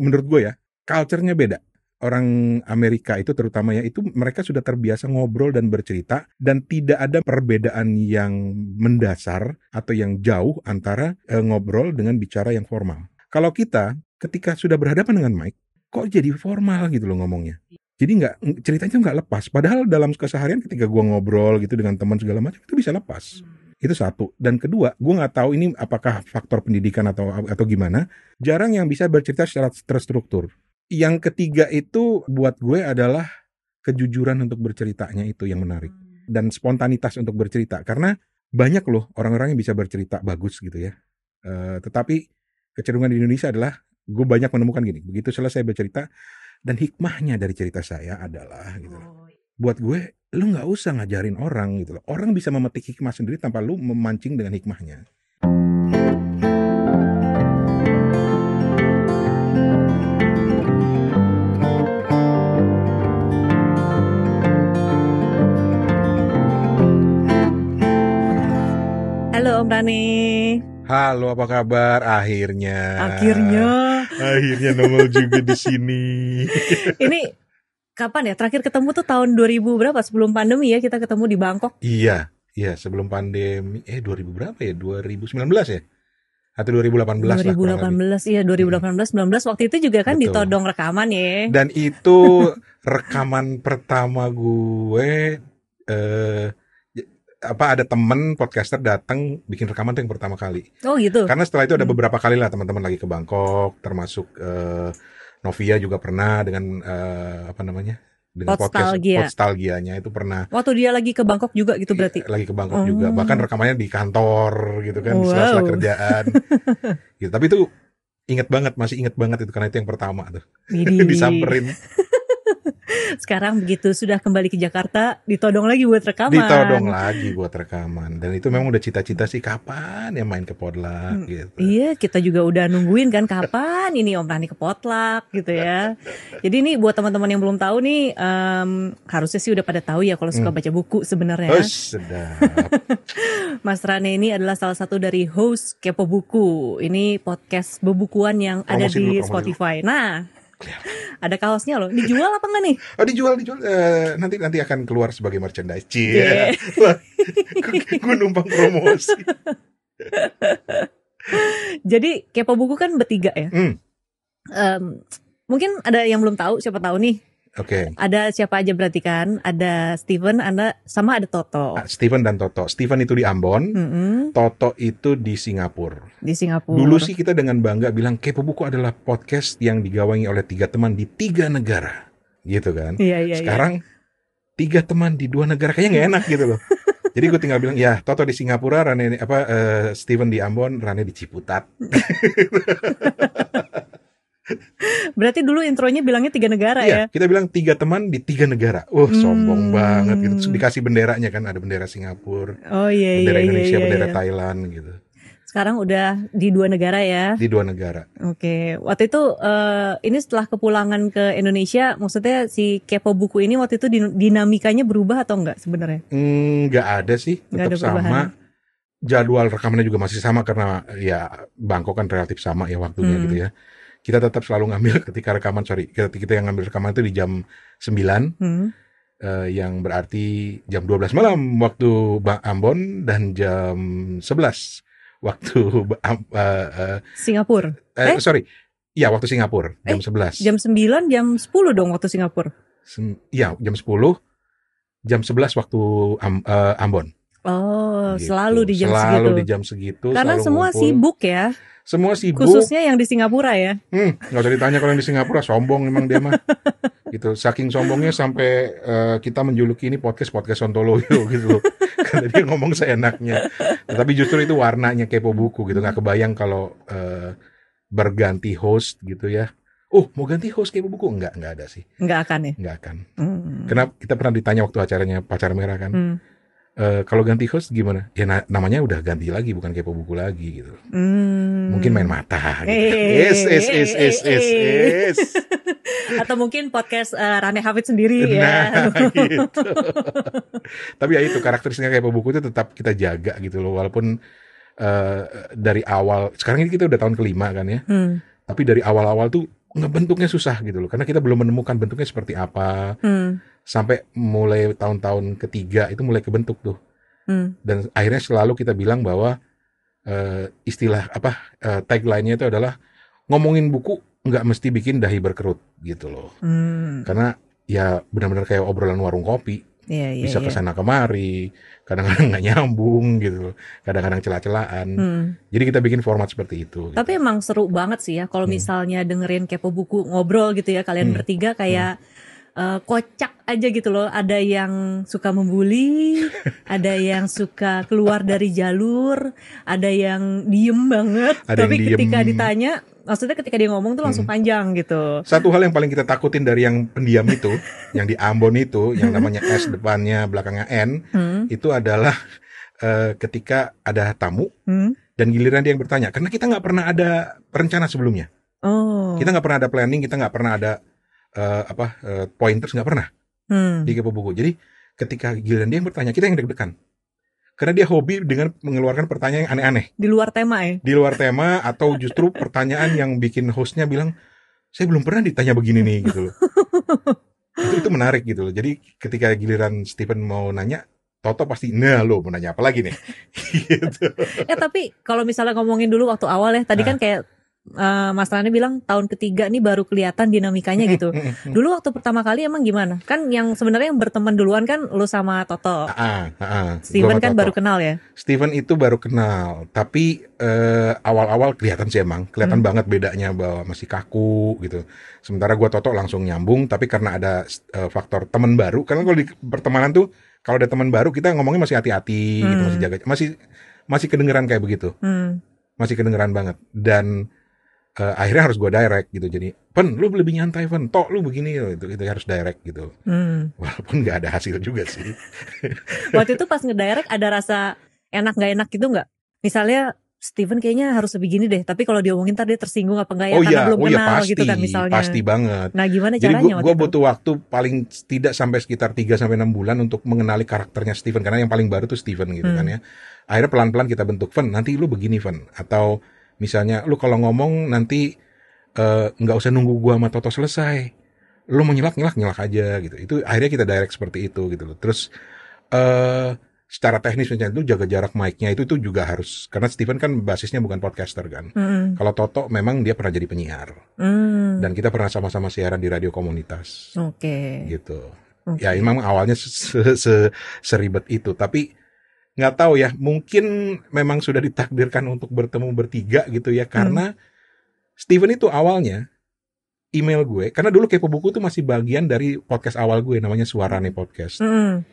menurut gue ya, culture-nya beda. Orang Amerika itu terutama ya itu mereka sudah terbiasa ngobrol dan bercerita dan tidak ada perbedaan yang mendasar atau yang jauh antara eh, ngobrol dengan bicara yang formal. Kalau kita ketika sudah berhadapan dengan Mike, kok jadi formal gitu loh ngomongnya. Jadi nggak ceritanya nggak lepas. Padahal dalam keseharian ketika gua ngobrol gitu dengan teman segala macam itu bisa lepas. Itu satu. Dan kedua, gue nggak tahu ini apakah faktor pendidikan atau atau gimana. Jarang yang bisa bercerita secara terstruktur. Yang ketiga itu buat gue adalah kejujuran untuk berceritanya itu yang menarik dan spontanitas untuk bercerita. Karena banyak loh orang-orang yang bisa bercerita bagus gitu ya. Eh, tetapi kecenderungan di Indonesia adalah gue banyak menemukan gini. Begitu selesai bercerita dan hikmahnya dari cerita saya adalah gitu. loh. Buat gue, lu nggak usah ngajarin orang gitu loh. Orang bisa memetik hikmah sendiri tanpa lu memancing dengan hikmahnya. Halo Om Rani. Halo, apa kabar? Akhirnya. Akhirnya. Akhirnya nongol juga di sini. Ini kapan ya? Terakhir ketemu tuh tahun 2000 berapa? Sebelum pandemi ya kita ketemu di Bangkok. iya, iya sebelum pandemi. Eh 2000 berapa ya? 2019 ya? Atau 2018 lah kurang lebih. 2018 iya 2018 19 waktu itu juga kan Betul. ditodong rekaman ya. Dan itu rekaman pertama gue eh apa ada temen podcaster datang bikin rekaman tuh yang pertama kali. Oh gitu. Karena setelah itu ada Hmm. beberapa kali lah teman-teman lagi ke Bangkok, termasuk eh, Novia juga pernah dengan eh, apa namanya? dengan Podstalgia. podcast Podstalgianya itu pernah Waktu dia lagi ke Bangkok juga gitu berarti. lagi ke Bangkok Oh. juga. Bahkan rekamannya di kantor gitu kan, di Wow. sela-sela kerjaan. gitu. Tapi itu inget banget, masih inget banget itu karena itu yang pertama tuh. Disamperin, Sekarang begitu sudah kembali ke Jakarta ditodong lagi buat rekaman. ditodong lagi buat rekaman. Dan itu memang udah cita-cita sih kapan ya main ke Podlak Hmm, gitu. Iya, kita juga udah nungguin kan kapan ini Om Rani ke Potlak gitu ya. Jadi ini buat teman-teman yang belum tahu nih, em, harusnya sih udah pada tahu ya kalau suka Hmm. baca buku sebenarnya. Sedap. Mas Rane ini adalah salah satu dari host Kepo Buku. Ini podcast bebukuan yang ada Promosi dulu, di promosi Spotify. Nah, ada kaosnya loh. Dijual apa enggak nih? Oh dijual dijual Eh, nanti nanti akan keluar sebagai merchandise. Cie. Yeah. Gue numpang promosi. Jadi Kepo Buku kan bertiga ya. Hmm. Em, mungkin ada yang belum tahu, siapa tahu nih. Oke. Ada siapa aja berarti kan? Ada Steven, Anda sama ada Toto. Ah, Steven dan Toto. Steven itu di Ambon, Mm-mm, Toto itu di Singapura. di Singapura. Dulu sih kita dengan bangga bilang Kepo Buku adalah podcast yang digawangi oleh tiga teman di tiga negara. Gitu kan. Iya, iya, iya. Sekarang tiga teman di dua negara kayaknya nggak enak gitu loh. Jadi gue tinggal bilang ya Toto di Singapura, Rane apa eh, Steven di Ambon, Rane di Ciputat. Berarti dulu intronya bilangnya tiga negara Iya, ya. kita bilang tiga teman di tiga negara. Wah, sombong Hmm. banget gitu. Terus dikasih benderanya kan, ada bendera Singapura, Oh iya iya bendera iya. Indonesia, iya, bendera iya. Thailand gitu. Sekarang udah di dua negara ya. Di dua negara. Oke, waktu itu eh, ini setelah kepulangan ke Indonesia, maksudnya si kepo buku ini waktu itu din- dinamikanya berubah atau enggak sebenarnya? Nggak ada sih, tetap ada perubahan. sama. Jadwal rekamannya juga masih sama karena ya Bangkok kan relatif sama ya waktunya Hmm. gitu ya. Kita tetap selalu ngambil ketika rekaman, sorry, ketika kita yang ngambil rekaman itu di jam 9, Hmm. eh, yang berarti jam 12 malam waktu Ba- Ambon dan jam 11 waktu eh, eh, Singapura. Eh, Eh? sorry. Iya, waktu Singapura jam Eh, 11. Jam 9, jam 10 dong waktu Singapura. Sem- Iya, jam 10. Jam 11 waktu Am- eh, Ambon. Oh, Gitu. selalu di jam Selalu segitu. di jam segitu. Karena selalu semua ngumpul. sibuk ya, Semua sibuk. khususnya yang di Singapura ya. Hmm, nggak usah ditanya kalau yang di Singapura sombong emang dia mah. gitu. Saking sombongnya sampai eh, kita menjuluki ini podcast podcast Sontoloyo gitu loh. Karena dia ngomong seenaknya. Tetapi justru itu warnanya kepo buku gitu. Nggak kebayang kalau eh, berganti host gitu ya. Oh, mau ganti host kepo buku? Enggak, enggak ada sih. Nggak akan ya. Nggak akan. Hmm. Kenapa kita pernah ditanya waktu acaranya pacar merah kan? Hmm. Eh, kalau ganti host gimana? Ya na- namanya udah ganti lagi bukan kepo buku lagi gitu. Hmm. Mungkin main mata gitu. Eh, Es es es es es es. Atau mungkin podcast eh, Rane Hafid sendiri ya. Nah, gitu. Tapi ya itu karakteristiknya kepo buku itu tetap kita jaga gitu loh walaupun eh, dari awal sekarang ini kita udah tahun kelima kan ya. Hmm. Tapi dari awal-awal tuh ngebentuknya susah gitu loh karena kita belum menemukan bentuknya seperti apa Hmm. Sampai mulai tahun-tahun ketiga itu mulai kebentuk tuh Hmm. dan akhirnya selalu kita bilang bahwa eh, istilah apa eh, tagline-nya itu adalah ngomongin buku nggak mesti bikin dahi berkerut gitu loh Hmm. karena ya benar-benar kayak obrolan warung kopi Iya, iya, bisa iya. ke sana kemari kadang-kadang nggak nyambung gitu kadang-kadang celah-celahan Hmm. jadi kita bikin format seperti itu gitu. Tapi emang seru banget sih ya kalau Hmm. misalnya dengerin kepo buku ngobrol gitu ya kalian Hmm. bertiga kayak eh, kocak aja gitu loh. Ada yang suka membuli, ada yang suka keluar dari jalur, ada yang diem banget. Ada Tapi yang diem. ketika ditanya, maksudnya ketika dia ngomong tuh langsung Hmm. panjang gitu. Satu hal yang paling kita takutin dari yang pendiam itu, yang di Ambon itu, yang namanya S depannya belakangnya N, Hmm. itu adalah eh, ketika ada tamu Hmm. dan giliran dia yang bertanya, karena kita nggak pernah ada perencana sebelumnya, Oh. kita nggak pernah ada planning, kita nggak pernah ada eh, apa eh, pointers nggak pernah Hmm. di kepo buku. Jadi ketika giliran dia yang bertanya, kita yang deg-degan, karena dia hobi dengan mengeluarkan pertanyaan yang aneh-aneh Di luar tema ya. di luar tema atau justru pertanyaan yang bikin hostnya bilang saya belum pernah ditanya begini nih gitu loh. itu itu menarik gitu loh. Jadi ketika giliran Steven mau nanya, Toto pasti nah lo mau nanya apa lagi nih? gitu. Eh tapi kalau misalnya ngomongin dulu waktu awal ya, tadi Ah. kan kayak eh, Mas Rani bilang tahun ketiga nih baru kelihatan dinamikanya gitu. Dulu waktu pertama kali emang gimana? Kan yang sebenarnya yang berteman duluan kan lu sama Toto. Ah, ah, ah. Steven kan Toto. baru kenal ya. Steven itu baru kenal, tapi eh, awal-awal kelihatan sih emang, kelihatan Hmm. banget bedanya bahwa masih kaku gitu. Sementara gua Toto langsung nyambung, tapi karena ada eh, faktor teman baru, karena kalau di pertemanan tuh kalau ada teman baru kita ngomongnya masih hati-hati, gitu, Hmm. masih jaga, masih masih kedengeran kayak begitu, Hmm. masih kedengeran banget. Dan eh, akhirnya harus gua direct gitu. Jadi, Pen, lu lebih nyantai, Pen. Tok, lu begini, itu, itu harus direct gitu. Hmm. Walaupun nggak ada hasil juga sih. Waktu itu pas ngedirect ada rasa enak gak enak gitu nggak? Misalnya Steven kayaknya harus lebih gini deh, tapi kalau diomongin ntar dia tersinggung apa enggak ya oh karena iya, belum oh iya kenal pasti, gitu kan misalnya. pasti banget. Nah gimana Jadi caranya gue butuh waktu paling tidak sampai sekitar 3 sampai 6 bulan untuk mengenali karakternya Steven karena yang paling baru tuh Steven gitu Hmm. kan ya. Akhirnya pelan-pelan kita bentuk, Ven, nanti lu begini, Ven. Atau misalnya lu kalau ngomong nanti eh, nggak usah nunggu gua sama Toto selesai. Lu mau nyelak nyelak nyelak aja gitu. Itu akhirnya kita direct seperti itu gitu loh. Terus eh secara teknis misalnya itu jaga jarak mic-nya itu itu juga harus karena Steven kan basisnya bukan podcaster kan. Hmm. Kalau Toto memang dia pernah jadi penyiar Hmm. dan kita pernah sama-sama siaran di radio komunitas Oke. gitu. Oke. Ya memang awalnya se- se- seribet itu, tapi nggak tahu ya, mungkin memang sudah ditakdirkan untuk bertemu bertiga gitu ya, karena Steven itu awalnya email gue, karena dulu kepo buku tuh masih bagian dari podcast awal gue, namanya Suarane Podcast. Hmm.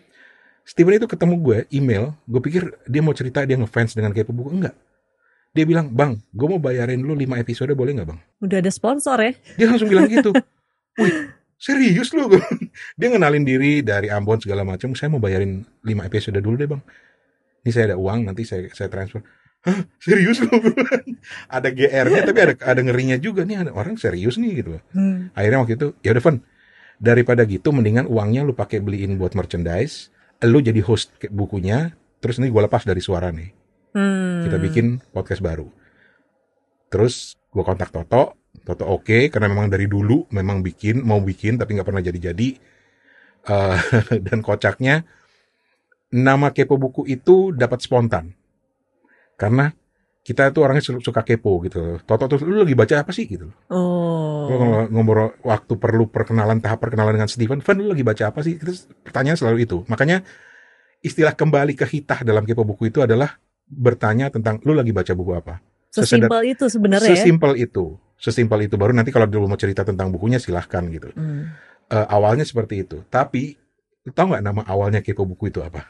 Steven itu ketemu gue, email, gue pikir dia mau cerita dia ngefans dengan kepo buku, enggak. Dia bilang, bang, gue mau bayarin lu 5 episode boleh nggak bang? Udah ada sponsor ya? Dia langsung bilang gitu. Wih, serius lu? Dia ngenalin diri dari Ambon segala macam. Saya mau bayarin 5 episode dulu deh bang. Ini saya ada uang, nanti saya saya transfer. Hah, serius lu? ada GR-nya tapi ada ada ngerinya juga nih ada orang serius nih gitu. Hmm. Akhirnya waktu itu ya udah Van, daripada gitu mendingan uangnya lu pakai beliin buat merchandise, lu jadi host bukunya, terus ini gue lepas dari suara nih Hmm. kita bikin podcast baru. Terus gue kontak Toto, Toto oke karena memang dari dulu memang bikin mau bikin tapi nggak pernah jadi-jadi. Eh, dan kocaknya nama kepo buku itu dapat spontan karena kita tuh orangnya su- suka kepo gitu. Toto tuh lu lagi baca apa sih gitu. Oh. Lu kalau ngobrol waktu perlu perkenalan tahap perkenalan dengan Steven, Van lu lagi baca apa sih? Terus pertanyaan selalu itu. Makanya istilah kembali ke hitah dalam kepo buku itu adalah bertanya tentang lu lagi baca buku apa. Sesimpel itu sebenarnya ya. Sesimpel itu. Sesimpel itu baru nanti kalau dulu mau cerita tentang bukunya silahkan gitu. Hmm. Eh, awalnya seperti itu. Tapi tahu nggak nama awalnya kepo buku itu apa?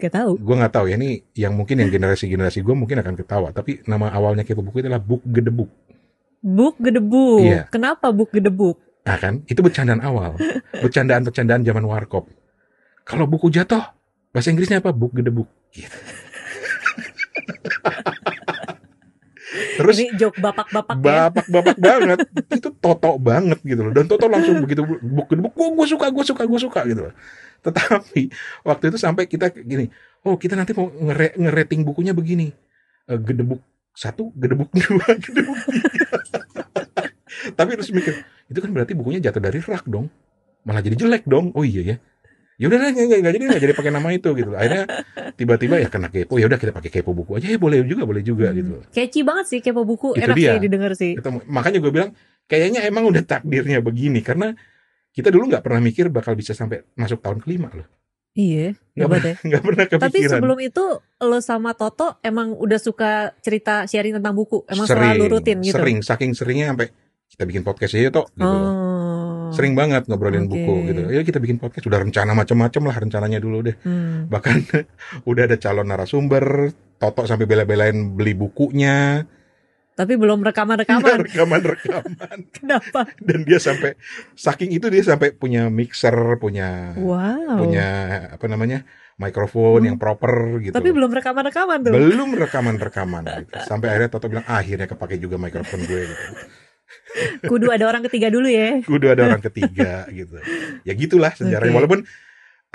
Gak tahu. Gue nggak tahu ya ini yang mungkin yang generasi generasi gue mungkin akan ketawa. Tapi nama awalnya kepo buku itu adalah book gedebuk. Buk gedebuk. Iya. Kenapa buk gedebuk? Nah kan, itu bercandaan awal. Bercandaan-bercandaan zaman warkop. Kalau buku jatuh, bahasa Inggrisnya apa? Book gedebuk. Gitu. Terus Ini joke bapak-bapak ya. bapak-bapak banget. Itu toto banget gitu loh. Dan toto langsung begitu book gedebuk. Gue suka, gue suka, gue suka gitu loh. Tetapi waktu itu sampai kita gini, oh kita nanti mau ngere- ngerating bukunya begini. Eh, gedebuk satu, gedebuk dua, gedebuk tiga. Tapi terus mikir, itu kan berarti bukunya jatuh dari rak dong. Malah jadi jelek dong. Oh iya ya. Ya udah nggak nggak jadi nggak jadi pakai nama itu gitu. Akhirnya tiba-tiba ya kena kepo. Ya udah kita pakai kepo buku aja. Ya boleh juga, boleh juga Hmm. gitu. Catchy banget sih kepo buku, Itu enak dia. sih didengar sih. Itu, makanya gue bilang kayaknya emang udah takdirnya begini karena kita dulu nggak pernah mikir bakal bisa sampai masuk tahun kelima loh. Iya, Nggak hebat ya. Pernah kepikiran. Tapi sebelum itu lo sama Toto emang udah suka cerita sharing tentang buku, emang sering, selalu rutin gitu. Sering, saking seringnya sampai kita bikin podcast aja toh gitu. Oh. Sering banget ngobrolin Oke. buku gitu. Ya kita bikin podcast udah rencana macam-macam lah rencananya dulu deh. Hmm. Bahkan udah ada calon narasumber, Toto sampai bela-belain beli bukunya, Tapi belum rekaman-rekaman. rekaman-rekaman. Kenapa? Dan dia sampai saking itu dia sampai punya mixer, punya Wow. punya apa namanya? mikrofon Hmm. yang proper gitu. Tapi belum rekaman-rekaman tuh. belum rekaman-rekaman gitu. Sampai akhirnya Toto bilang "Ah, akhirnya kepake juga mikrofon gue gitu. Kudu ada orang ketiga dulu ya. Udah ada orang ketiga gitu. Ya gitulah sejarahnya. Oke. Walaupun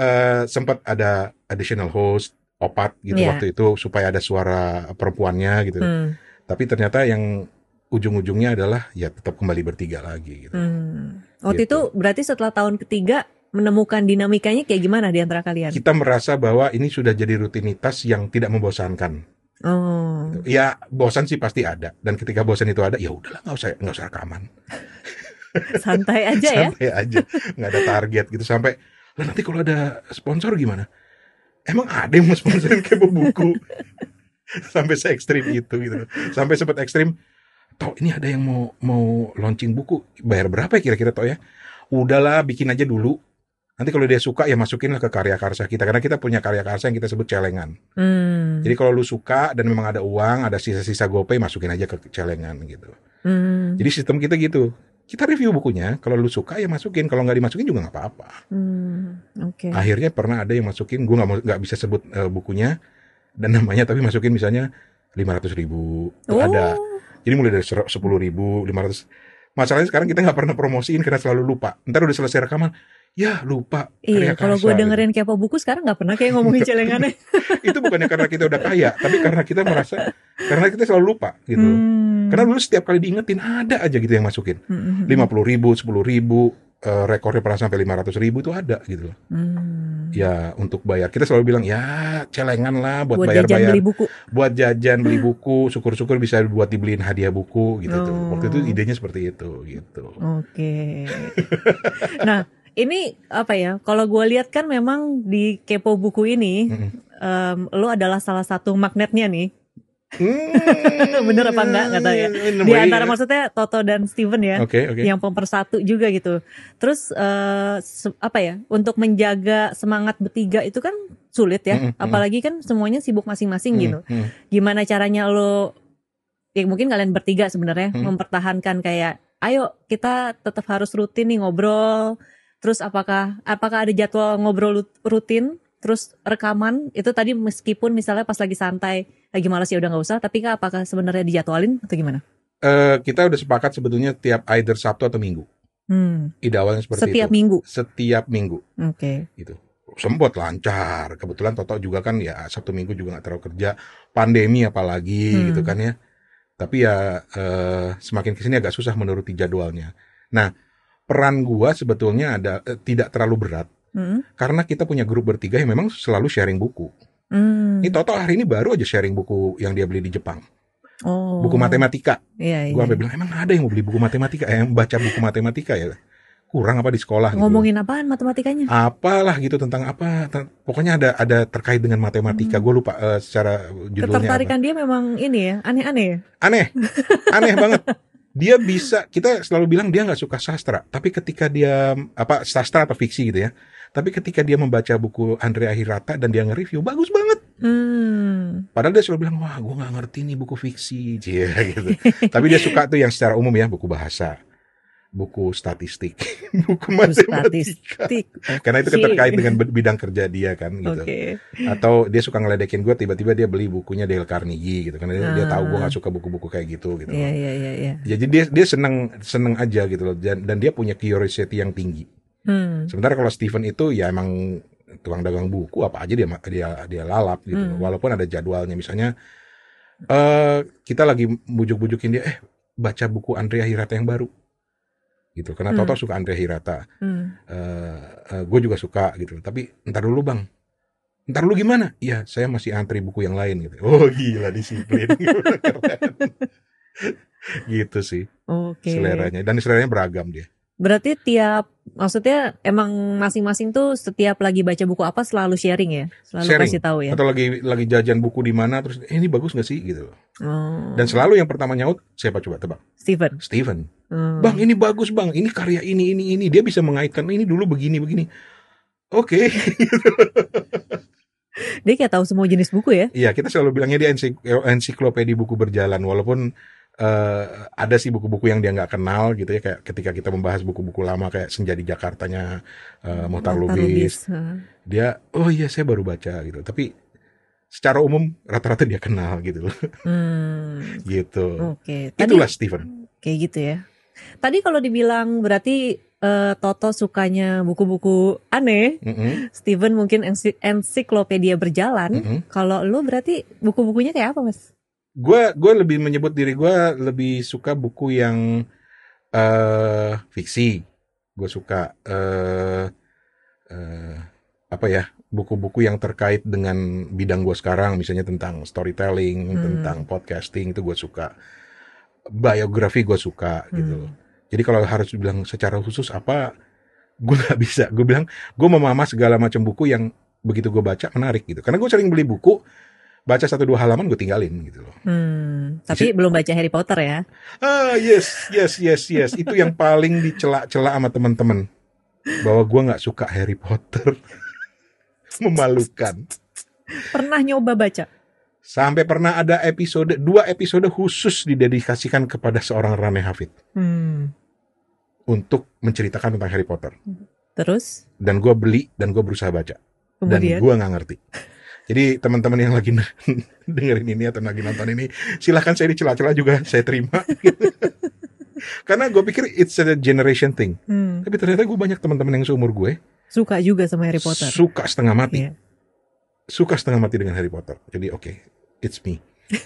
eh, sempat ada additional host, opat gitu Iya. waktu itu supaya ada suara perempuannya gitu. Hmm. Tapi ternyata yang ujung-ujungnya adalah ya tetap kembali bertiga lagi gitu. Hmm. Waktu Gitu. itu berarti setelah tahun ketiga menemukan dinamikanya kayak gimana di antara kalian? Kita merasa bahwa ini sudah jadi rutinitas yang tidak membosankan. Oh. Ya bosan sih pasti ada dan ketika bosan itu ada ya udahlah nggak usah nggak usah rekaman. Santai aja ya. Santai aja nggak ada target gitu sampai lah nanti kalau ada sponsor gimana? Emang ada yang mau sponsorin kepo buku? sampai se ekstrim itu gitu. Sampai sempat ekstrim. Toh ini ada yang mau mau launching buku bayar berapa ya kira-kira toh ya? Udahlah bikin aja dulu. Nanti kalau dia suka ya masukinlah ke karya karsa kita karena kita punya karya karsa yang kita sebut celengan. Hmm. Jadi kalau lu suka dan memang ada uang, ada sisa-sisa GoPay masukin aja ke celengan gitu. Hmm. Jadi sistem kita gitu. Kita review bukunya, kalau lu suka ya masukin, kalau nggak dimasukin juga nggak apa-apa. Hmm. Oke. Akhirnya pernah ada yang masukin, gue nggak nggak bisa sebut eh, bukunya dan namanya, tapi masukin misalnya 500 ribu, Tuh Oh. ada. Jadi mulai dari sepuluh ribu, 500. Masalahnya sekarang kita nggak pernah promosiin karena selalu lupa. Ntar udah selesai rekaman, ya lupa. Iya, kalau gue gitu. dengerin kepo buku sekarang nggak pernah kayak ngomongin celengannya. itu bukannya karena kita udah kaya, tapi karena kita merasa karena kita selalu lupa gitu. Hmm. Karena dulu setiap kali diingetin ada aja gitu yang masukin. Hmm, hmm, lima puluh ribu, sepuluh ribu, eh, rekornya pernah sampai lima ratus ribu itu ada gitu loh. Hmm. Ya untuk bayar kita selalu bilang ya celengan lah buat, Buat jajan bayar-bayar, beli buku. buat jajan beli buku, syukur-syukur bisa buat dibeliin hadiah buku gitu tuh. Oh. Waktu itu idenya seperti itu gitu. Oke. nah, ini apa ya? Kalau gue lihat kan memang di kepo buku ini, Mm-mm. em, lo adalah salah satu magnetnya nih. Hmm, Bener apa enggak? Nggak tahu ya. a Di way, antara ya. maksudnya Toto dan Steven ya. Oke oke. yang pemersatu juga gitu. Terus se- apa ya? Untuk menjaga semangat bertiga itu kan sulit ya. Mm. Apalagi kan semuanya sibuk masing-masing Hmm, gitu. hmm. Gimana caranya lo ya mungkin kalian bertiga sebenarnya Hmm. mempertahankan kayak ayo kita tetap harus rutin nih ngobrol. Terus apakah apakah ada jadwal ngobrol rutin? Terus rekaman itu tadi meskipun misalnya pas lagi santai, lagi malas ya udah nggak usah. Tapi kah apakah sebenarnya dijadwalin atau gimana? Eh, kita udah sepakat sebetulnya tiap either Sabtu atau Minggu. Hmm, Ide awalnya seperti setiap itu. minggu. Setiap minggu. Oke. gitu sempat lancar kebetulan Toto juga kan ya Sabtu Minggu juga nggak terlalu kerja pandemi apalagi Hmm. gitu kan ya tapi ya eh, semakin ke sini agak susah menuruti jadwalnya nah peran gua sebetulnya ada eh, tidak terlalu berat Hmm. karena kita punya grup bertiga yang memang selalu sharing buku Hmm. ini Toto hari ini baru aja sharing buku yang dia beli di Jepang Oh. buku matematika Iya, iya. gua sampai bilang emang ada yang mau beli buku matematika eh, yang baca buku matematika ya kurang apa di sekolah gitu Ngomongin apaan matematikanya? apalah gitu tentang apa pokoknya ada ada terkait dengan matematika gue lupa eh, secara judulnya apa. Ketertarikan dia memang ini ya, aneh-aneh ya. aneh aneh banget dia bisa kita selalu bilang dia nggak suka sastra tapi ketika dia apa sastra atau fiksi gitu ya tapi ketika dia membaca buku Andrea Hirata dan dia nge-review bagus banget Hmm. padahal dia selalu bilang wah gue nggak ngerti nih buku fiksi Cie, gitu tapi dia suka tuh yang secara umum ya buku bahasa buku statistik buku matematika Statistik. karena itu kan terkait dengan bidang kerja dia kan gitu Oke. atau dia suka ngeledekin gue tiba-tiba dia beli bukunya Dale Carnegie gitu karena dia, dia tahu gue Ah. gak suka buku-buku kayak gitu gitu Iya, iya, iya, iya. jadi dia dia seneng seneng aja gitu loh dan, dan dia punya curiosity yang tinggi Hmm. sementara kalau Steven itu ya emang tukang dagang buku apa aja dia dia dia lalap gitu. Hmm. walaupun ada jadwalnya misalnya eh kita lagi bujuk-bujukin dia eh baca buku Andrea Hirata yang baru gitu. Karena Hmm. Toto suka Andre Hirata, Hmm. gue juga suka gitu. Tapi ntar dulu bang, ntar dulu gimana? Iya, saya masih antri buku yang lain gitu. Oh gila disiplin, gitu sih Oke. seleranya. Dan seleranya beragam dia. Berarti tiap maksudnya emang masing-masing tuh setiap lagi baca buku apa selalu sharing ya, selalu Sharing. kasih tahu ya. Atau lagi lagi jajan buku di mana terus eh, ini bagus nggak sih gitu. loh. Oh. Dan selalu yang pertama nyaut siapa coba tebak? Steven. Steven. Hmm. Bang ini bagus bang, ini karya ini ini ini dia bisa mengaitkan ini dulu begini begini. Oke, Dia kayak tahu semua jenis buku ya. iya kita selalu bilangnya dia ensik- ensiklopedia buku berjalan walaupun eh, ada sih buku-buku yang dia nggak kenal gitu ya kayak ketika kita membahas buku-buku lama kayak Senja di Jakartanya eh, Mohtar Lubis, Hah. dia oh iya saya baru baca gitu. Tapi secara umum rata-rata dia kenal gitu loh, Hmm. gitu. Oke. Tadi Itulah Steven. kayak gitu ya. Tadi kalau dibilang berarti eh, Toto sukanya buku-buku aneh, Mm-mm, Steven mungkin ensi- ensiklopedia berjalan. mm-mm. Kalau lu berarti buku-bukunya kayak apa, Mas? Gue gue lebih menyebut diri gue lebih suka buku yang eh fiksi. Gue suka eh eh, apa ya buku-buku yang terkait dengan bidang gue sekarang misalnya tentang storytelling Hmm. tentang podcasting itu gue suka. Biografi gue suka gitu. Hmm. jadi kalau harus dibilang secara khusus apa gue nggak bisa. Gue bilang gue memamah segala macam buku yang begitu gue baca menarik gitu. Karena gue sering beli buku baca satu dua halaman gue tinggalin gitu loh Hmm, tapi belum baca Harry Potter ya. Ah yes, yes, yes, yes. Itu yang paling dicela-cela sama teman-teman bahwa gua nggak suka Harry Potter. Memalukan. Pernah nyoba baca? Sampai pernah ada episode dua episode khusus didedikasikan kepada seorang Rane Hafid Hmm. untuk menceritakan tentang Harry Potter. Terus Dan gua beli dan gua berusaha baca. Dan kemudian gua nggak ngerti. Jadi teman-teman yang lagi dengerin ini atau lagi nonton ini, silahkan saya dicela-cela juga saya terima. Karena gue pikir it's a generation thing. hmm, Tapi ternyata gue banyak teman-teman yang seumur gue suka juga sama Harry Potter. suka setengah mati, Iya. suka setengah mati dengan Harry Potter. Jadi oke, it's me.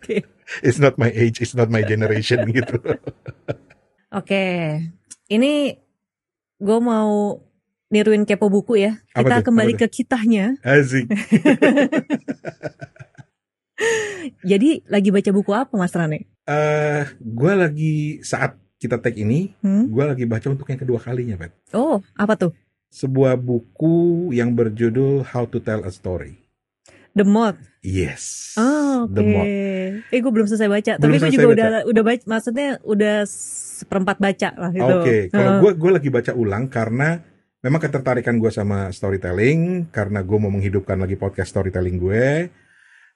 Oke. It's not my age, it's not my generation gitu. Oke, ini gue mau niruin kepo buku ya. Apa Kita tuh? kembali Apa ke kitanya. Asik. Jadi lagi baca buku apa Mas Rane? Eh, gue lagi saat kita tag ini, Hmm? gue lagi baca untuk yang kedua kalinya, Pet. Oh, apa tuh? Sebuah buku yang berjudul How to Tell a Story. The Moth. Yes. Oh, oke. The Moth. Eh, gue belum selesai baca. Belum Tapi gue juga baca. udah udah baca. Maksudnya udah seperempat baca lah gitu. Oke, kalau Heeh. gue gue lagi baca ulang karena memang ketertarikan gue sama storytelling, karena gue mau menghidupkan lagi podcast storytelling gue,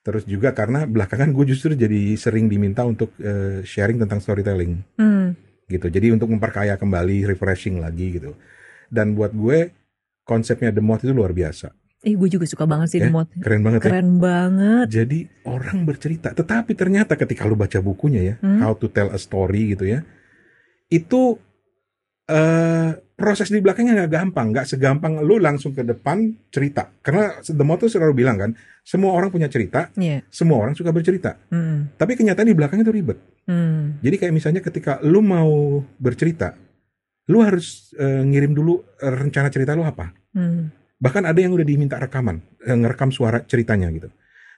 terus juga karena belakangan gue justru jadi sering diminta untuk eh, sharing tentang storytelling, Hmm. gitu. Jadi untuk memperkaya kembali, refreshing lagi gitu. Dan buat gue konsepnya The Moth itu luar biasa, Eh, gue juga suka banget sih Ya, The Moth. keren banget ya. Keren banget. Jadi orang bercerita, tetapi ternyata ketika lu baca bukunya ya, Hmm. How to Tell a Story gitu ya, itu eh proses di belakangnya nggak gampang, nggak segampang lu langsung ke depan cerita. Karena The tuh selalu bilang kan, semua orang punya cerita, Iya. semua orang suka bercerita. Hmm. Tapi kenyataan di belakangnya itu ribet. Hmm. Jadi kayak misalnya ketika lu mau bercerita, lu harus eh, ngirim dulu rencana cerita lu apa. Hmm. Bahkan ada yang udah diminta rekaman, eh, ngerekam suara ceritanya gitu.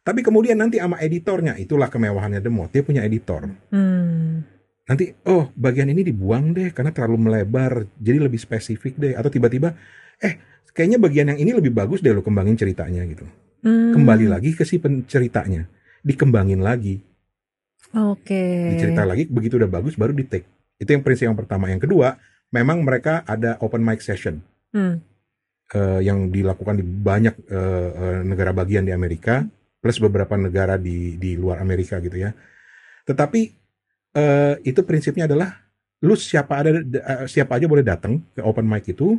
Tapi kemudian nanti sama editornya, itulah kemewahannya The Moth, dia punya editor. Hmm. Nanti, oh bagian ini dibuang deh karena terlalu melebar, jadi lebih spesifik deh. Atau tiba-tiba, eh kayaknya bagian yang ini lebih bagus deh lo kembangin ceritanya gitu. Hmm. Kembali lagi ke si penceritanya, dikembangin lagi, Oke. dicerita lagi, begitu udah bagus baru di take. Itu yang prinsip yang pertama. Yang kedua, memang mereka ada open mic session. Hmm. eh, yang dilakukan di banyak eh, eh, negara bagian di Amerika plus beberapa negara di di luar Amerika gitu ya. Tetapi eh, itu prinsipnya adalah lu siapa ada eh, siapa aja boleh datang ke open mic itu.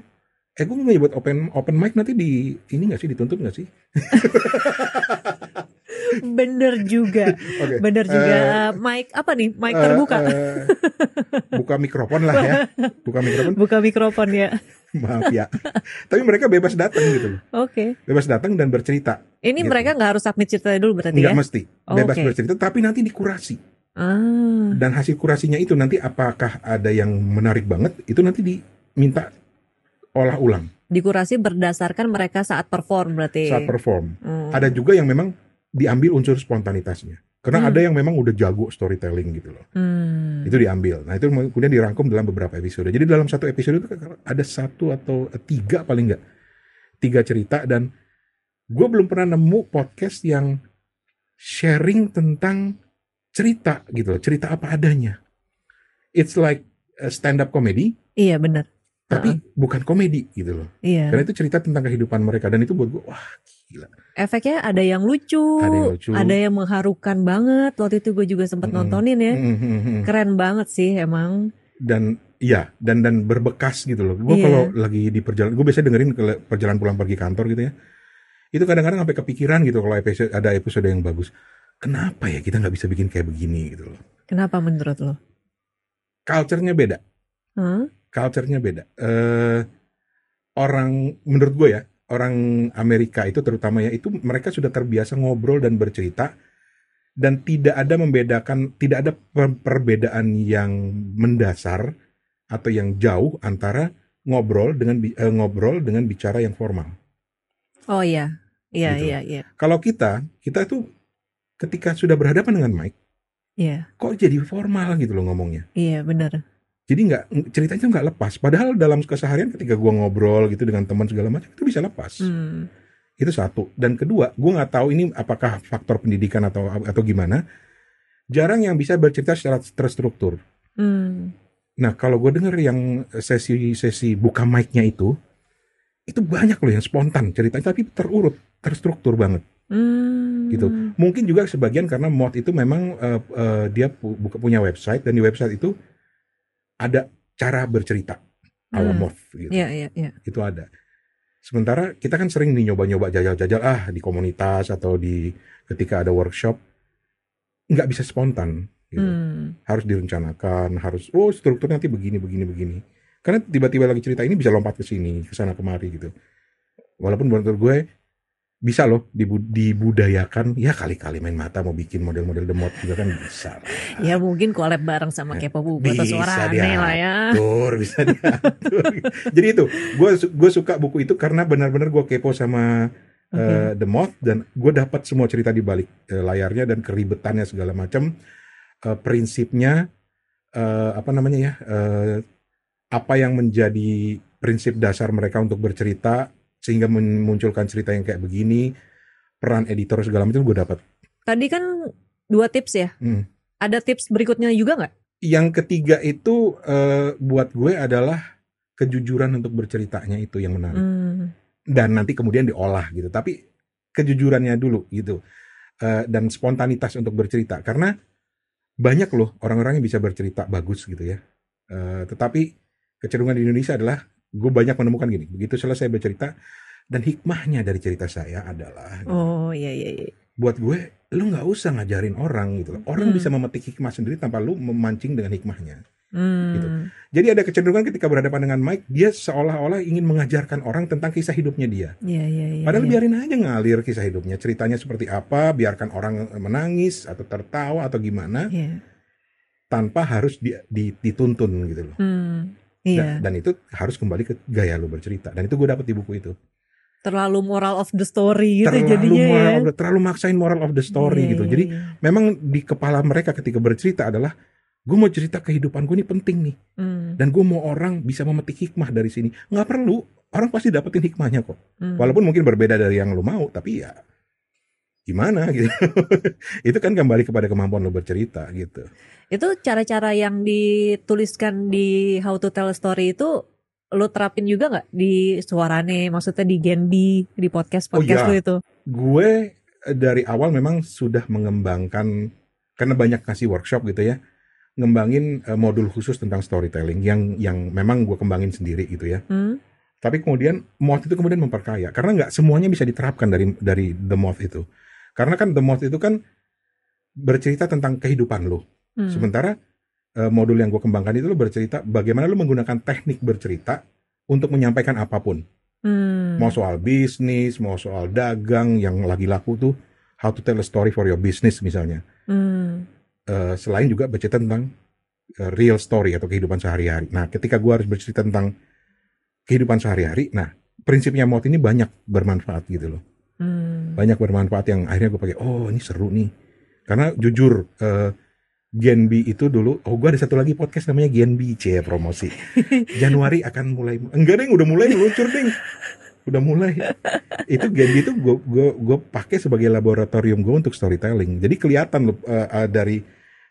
Eh gue menyebut open open mic nanti di ini nggak sih dituntut nggak sih? Bener juga. Oke. Bener juga. Eh, mic apa nih? Mic terbuka. eh, buka mikrofon lah ya. Buka mikrofon. Buka mikrofon ya. Maaf ya. Tapi mereka bebas datang gitu loh. Oke. Bebas datang dan bercerita. Ini Gitu. mereka nggak harus submit ceritanya dulu berarti Nggak ya? mesti. Bebas Oke. bercerita tapi nanti dikurasi. Ah, Dan hasil kurasinya itu nanti apakah ada yang menarik banget, itu nanti diminta olah ulang dikurasi berdasarkan mereka saat perform berarti. saat perform. Hmm. Ada juga yang memang diambil unsur spontanitasnya. Karena Hmm. ada yang memang udah jago storytelling gitu loh. Hmm. Itu diambil. Nah itu kemudian dirangkum dalam beberapa episode. Jadi dalam satu episode itu ada satu atau tiga paling nggak tiga cerita dan gue belum pernah nemu podcast yang sharing tentang cerita gitu loh, cerita apa adanya. It's like a stand up comedy, Iya benar. tapi bukan komedi gitu loh. Iya. Karena itu cerita tentang kehidupan mereka dan itu buat gue wah gila. Efeknya ada yang lucu, Ada yang lucu. ada yang mengharukan banget. Waktu itu gue juga sempat Mm-mm. nontonin ya. Mm, mm, mm. Keren banget sih emang. dan iya dan dan berbekas gitu loh. Gue Iya. kalau lagi di perjalanan, gue biasanya dengerin ke perjalanan pulang pergi kantor gitu ya. Itu kadang-kadang sampai kepikiran gitu kalau episode ada episode yang bagus. Kenapa ya kita nggak bisa bikin kayak begini gitu loh? Kenapa menurut lo? Culture-nya beda, Hah? culture-nya beda. Eh orang menurut gue ya orang Amerika itu terutama ya itu mereka sudah terbiasa ngobrol dan bercerita dan tidak ada membedakan tidak ada per- perbedaan yang mendasar atau yang jauh antara ngobrol dengan eh, ngobrol dengan bicara yang formal. Oh iya. Iya, Gitu. iya, iya. Kalau kita kita itu ketika sudah berhadapan dengan Mike Iya, kok jadi formal gitu loh ngomongnya. iya benar. Jadi nggak ceritanya nggak lepas. Padahal dalam keseharian ketika gua ngobrol gitu dengan teman segala macam itu bisa lepas. Hmm. Itu satu. Dan kedua, gue nggak tahu ini apakah faktor pendidikan atau atau gimana. Jarang yang bisa bercerita secara terstruktur. Hmm. Nah, kalau gue denger yang sesi-sesi buka mic-nya itu, itu banyak loh yang spontan ceritanya, tapi terurut, terstruktur banget. Hmm. Gitu. Mungkin juga sebagian karena mod itu memang eh, eh, dia pu- punya website dan di website itu ada cara bercerita ala Hmm. mod gitu. Iya, iya, iya. itu ada. Sementara kita kan sering nih nyoba-nyoba jajal-jajal ah di komunitas atau di ketika ada workshop nggak bisa spontan gitu. Hmm. Harus direncanakan, harus oh strukturnya nanti begini begini begini. Karena tiba-tiba lagi cerita ini bisa lompat ke sini, ke sana kemari gitu. Walaupun menurut gue bisa loh dibu- dibudayakan ya kali-kali main mata mau bikin model-model demot juga kan bisa lah. Ya mungkin collab bareng sama Kepo Bubu atau Bisa suara aneh lah ya. diatur bisa diatur jadi itu gue gue suka buku itu karena benar-benar gue kepo sama eh, The Moth dan gue dapat semua cerita di balik eh, layarnya dan keribetannya segala macam Eh, prinsipnya eh, apa namanya ya eh, apa yang menjadi prinsip dasar mereka untuk bercerita sehingga memunculkan cerita yang kayak begini peran editor segala macam gue dapat Tadi kan dua tips ya. Hmm. Ada tips berikutnya juga nggak? yang ketiga itu eh, buat gue adalah kejujuran untuk berceritanya itu yang menarik Hmm. dan nanti kemudian diolah gitu tapi kejujurannya dulu gitu Eh, dan spontanitas untuk bercerita karena banyak loh orang-orang yang bisa bercerita bagus gitu ya Eh, tetapi kecenderungan di Indonesia adalah gue banyak menemukan gini begitu selesai bercerita dan hikmahnya dari cerita saya adalah Oh iya iya iya. buat gue lu nggak usah ngajarin orang gitu loh. orang Hmm. bisa memetik hikmah sendiri tanpa lu memancing dengan hikmahnya Hmm. Gitu. Jadi ada kecenderungan ketika berhadapan dengan Mike, dia seolah-olah ingin mengajarkan orang tentang kisah hidupnya dia. Iya iya iya. Padahal iya. biarin aja ngalir kisah hidupnya, ceritanya seperti apa, biarkan orang menangis atau tertawa atau gimana, Iya. tanpa harus di- di- dituntun gitu loh. Hmm. Dan, Iya. dan itu harus kembali ke gaya lu bercerita. Dan itu gue dapet di buku itu. Terlalu moral of the story gitu terlalu jadinya moral ya. of the- terlalu maksain moral of the story Iya, gitu. iya, Jadi iya. memang di kepala mereka ketika bercerita adalah gue mau cerita kehidupan gue ini penting nih. Hmm. Dan gue mau orang bisa memetik hikmah dari sini. Nggak perlu, orang pasti dapetin hikmahnya kok. Hmm. Walaupun mungkin berbeda dari yang lo mau, tapi ya gimana gitu. itu kan kembali kepada kemampuan lo bercerita gitu. Itu cara-cara yang dituliskan di How to Tell a Story itu lo terapin juga nggak di suarane, maksudnya di Genbi, di podcast podcast Oh, lo iya. itu? Gue eh, dari awal memang sudah mengembangkan karena banyak kasih workshop gitu ya, ngembangin eh, modul khusus tentang storytelling yang yang memang gue kembangin sendiri gitu ya. Hmm? Tapi kemudian moth itu kemudian memperkaya karena nggak semuanya bisa diterapkan dari dari the moth itu. Karena kan the moth itu kan bercerita tentang kehidupan lo. Hmm. Sementara eh, modul yang gue kembangkan itu lo bercerita bagaimana lo menggunakan teknik bercerita untuk menyampaikan apa pun. Hmm. Mau soal bisnis, mau soal dagang yang lagi laku tuh how to tell a story for your business misalnya. Hmm. eh, selain juga bercerita tentang eh, real story atau kehidupan sehari-hari. Nah, ketika gue harus bercerita tentang kehidupan sehari-hari, nah prinsipnya mod ini banyak bermanfaat gitu loh. Hmm. Banyak bermanfaat yang akhirnya gue pakai. Oh, ini seru nih. Karena jujur eh, Gen B itu dulu, oh gue ada satu lagi podcast namanya Gen B, C promosi. Januari akan mulai, enggak deh, udah mulai meluncur ding, udah mulai. Itu Gen B itu gue gue gue pakai sebagai laboratorium gue untuk storytelling. Jadi kelihatan loh eh, eh, dari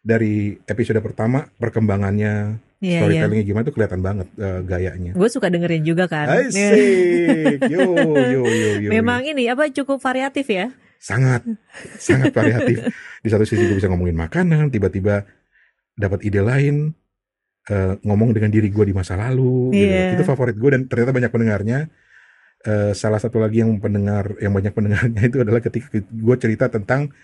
dari episode pertama perkembangannya Iya, iya. storytellingnya gimana tuh kelihatan banget eh, gayanya. Gue suka dengerin juga kan. Asik, yo yo yo yo. Memang ini apa cukup variatif ya? Sangat sangat variatif di satu sisi gue bisa ngomongin makanan tiba-tiba dapat ide lain eh, ngomong dengan diri gue di masa lalu gitu. Iya. itu favorit gue dan ternyata banyak pendengarnya Eh, salah satu lagi yang pendengar yang banyak pendengarnya itu adalah ketika gue cerita tentang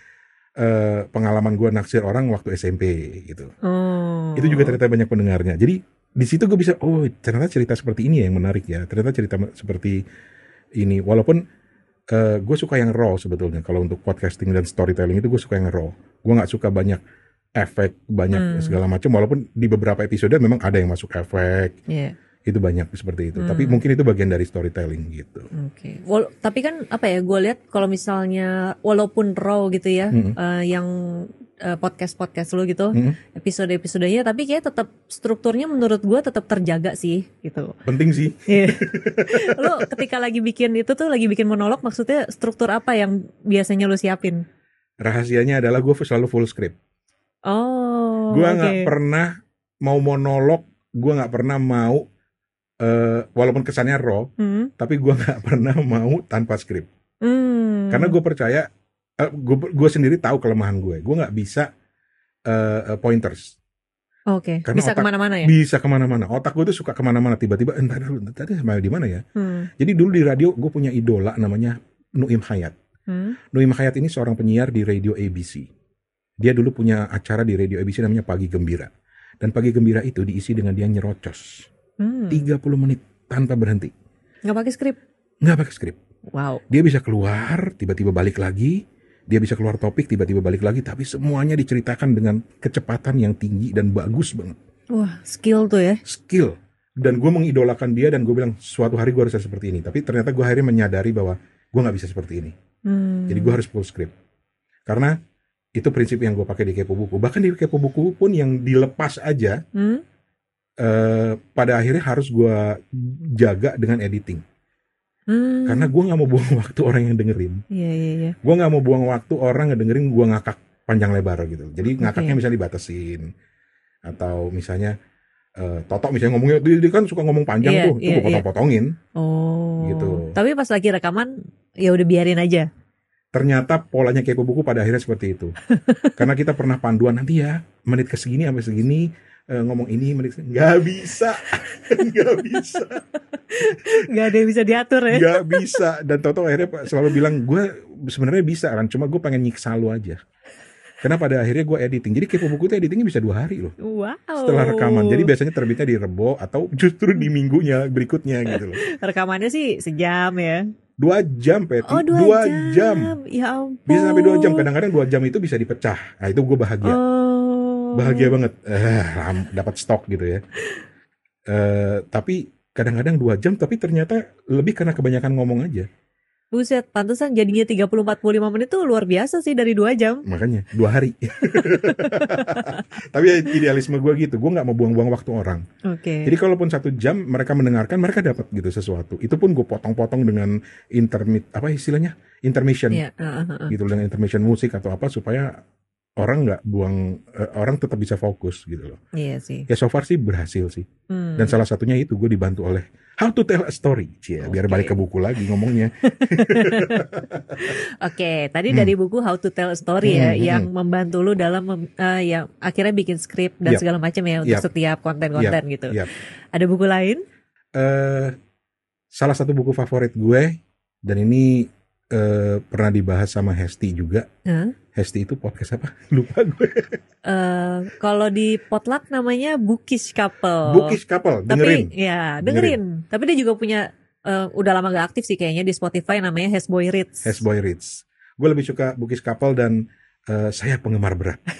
eh, pengalaman gue naksir orang waktu SMP gitu Oh. itu juga ternyata banyak pendengarnya jadi di situ gue bisa oh ternyata cerita seperti ini ya yang menarik ya ternyata cerita seperti ini walaupun eh, gue suka yang raw sebetulnya kalau untuk podcasting dan storytelling itu gue suka yang raw gue nggak suka banyak efek banyak Hmm. segala macam walaupun di beberapa episode memang ada yang masuk efek Iya. itu banyak seperti itu tapi Hmm. mungkin itu bagian dari storytelling gitu Oke. Wal- tapi kan apa ya? Gue lihat kalau misalnya walaupun raw gitu ya, Mm-mm. eh, yang podcast podcast lu gitu, Mm-mm. episode episodenya, tapi kayak tetap strukturnya menurut gue tetap terjaga sih gitu. penting sih Iya. lu ketika lagi bikin itu tuh lagi bikin monolog, maksudnya struktur apa yang biasanya lu siapin? rahasianya adalah gue selalu full script Oh. gue nggak pernah mau monolog gue nggak pernah mau eh, walaupun kesannya raw Hmm. tapi gue nggak pernah mau tanpa skrip Hmm. karena gue percaya gue gue sendiri tahu kelemahan gue gue nggak bisa eh, eh, pointers Oke. karena Bisa ke mana-mana ya? bisa ke mana-mana otak gue tuh suka ke mana-mana tiba-tiba entar dulu tadi sampai di mana ya Hmm. jadi dulu di radio gue punya idola namanya Nuim Hayat Hmm. Nuim Hayat ini seorang penyiar di radio ABC dia dulu punya acara di radio ABC namanya Pagi Gembira dan Pagi Gembira itu diisi dengan dia nyerocos Hmm. 30 menit tanpa berhenti Nggak pakai skrip? nggak pakai skrip Wow. dia bisa keluar tiba-tiba balik lagi dia bisa keluar topik tiba-tiba balik lagi tapi semuanya diceritakan dengan kecepatan yang tinggi dan bagus banget. Wah, skill tuh ya. skill. Dan gue mengidolakan dia dan gue bilang suatu hari gue harus seperti ini. Tapi ternyata gue akhirnya menyadari bahwa gue nggak bisa seperti ini. Hmm. jadi gue harus full script. Karena itu prinsip yang gue pakai di kepo buku. Bahkan di kepo buku pun yang dilepas aja Hmm? eh, pada akhirnya harus gue jaga dengan editing Hmm. karena gue nggak mau buang waktu orang yang dengerin Iya, iya, iya. gue nggak mau buang waktu orang ngedengerin gue ngakak panjang lebar gitu jadi ngakaknya Oke. misalnya dibatasin atau misalnya eh, Toto misalnya ngomongnya dia, dia kan suka ngomong panjang Iya, tuh itu iya, gue potong-potongin Oh. Gitu. Tapi pas lagi rekaman, ya udah biarin aja. ternyata polanya kepo buku pada akhirnya seperti itu karena kita pernah panduan nanti ya menit ke segini sampai segini eh, ngomong ini nggak bisa nggak bisa Gak ada yang bisa diatur ya. nggak bisa dan Toto akhirnya selalu bilang gue sebenarnya bisa kan cuma gue pengen nyiksa lu aja karena pada akhirnya gue editing jadi kepo buku itu editingnya bisa dua hari loh Wow. setelah rekaman. Jadi biasanya terbitnya di Rebo atau justru di minggunya berikutnya gitu loh. rekamannya sih sejam ya. Dua jam, Peti. Oh dua, jam. jam. Ya ampun. Bisa sampai dua jam. Kadang-kadang dua jam itu bisa dipecah. Nah itu gue bahagia. Oh. Bahagia banget. Eh, dapat stok gitu ya. Eh, tapi kadang-kadang dua jam, tapi ternyata lebih karena kebanyakan ngomong aja. Buset, pantesan jadinya 30-45 menit tuh luar biasa sih dari dua jam. Makanya dua hari. tapi ya, idealisme gue gitu. Gue nggak mau buang-buang waktu orang. Oke. Jadi kalaupun satu jam mereka mendengarkan, mereka dapat gitu sesuatu. Itu pun gue potong-potong dengan intermit apa istilahnya intermission Iya, heeh, heeh. gitu dengan intermission musik atau apa supaya orang nggak buang eh, orang tetap bisa fokus gitu loh. Iya sih. Ya so far sih berhasil sih. Hmm. Dan salah satunya itu gue dibantu oleh How to Tell a Story. Cie, biar Oke. balik ke buku lagi ngomongnya. Oke, tadi Hmm. dari buku How to Tell a Story ya, Hmm, hmm, yang membantu lu dalam mem- eh, yang akhirnya bikin skrip dan Yap. segala macam ya untuk Yap. setiap konten-konten gitu. Yap. Ada buku lain? Eh salah satu buku favorit gue dan ini eh, pernah dibahas sama Hesti juga. Hah? Hesti itu podcast apa? Lupa gue. Eh, kalau di Potluck namanya Bookish Couple. Bookish Couple, dengerin. Tapi ya dengerin. Tapi dia juga punya eh, udah lama gak aktif sih kayaknya di Spotify namanya Has Boy Reads. Has Boy Reads. Gue lebih suka Bookish Couple dan eh, saya penggemar berat.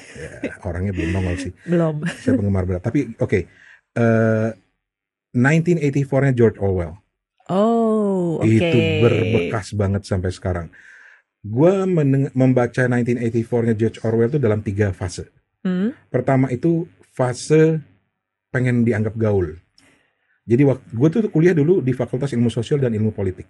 Ya, orangnya belum nongol sih. Belum. Saya penggemar berat. Tapi oke, eh, 1984-nya George Orwell. Oh, oke. Itu berbekas banget sampai sekarang. Gua meneng- membaca 1984-nya George Orwell itu dalam tiga fase. Hmm. Pertama itu fase pengen dianggap gaul. Jadi gue tuh kuliah dulu di Fakultas Ilmu Sosial dan Ilmu Politik.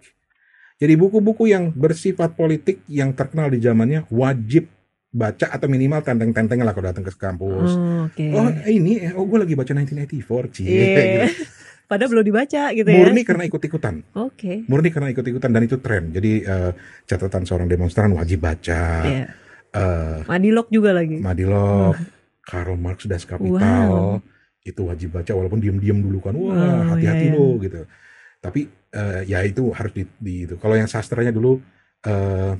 Jadi buku-buku yang bersifat politik yang terkenal di zamannya wajib baca atau minimal tenteng-tenteng lah kalau datang ke kampus. Oh, Oke. Oh ini, eh, oh gue lagi baca 1984, cie. Iya. Padahal belum dibaca gitu ya. Murni karena ikut-ikutan, Oke. murni karena ikut-ikutan dan itu tren. Jadi eh, catatan seorang demonstran wajib baca. Iya. Eh, Madilog juga lagi. Madilog, Karl Marx Das Kapital, itu wajib baca walaupun diem-diem dulu kan, Oh, wah hati-hati iya, iya. lo gitu. Tapi eh, ya itu harus di, di itu. Kalau yang sastranya dulu eh,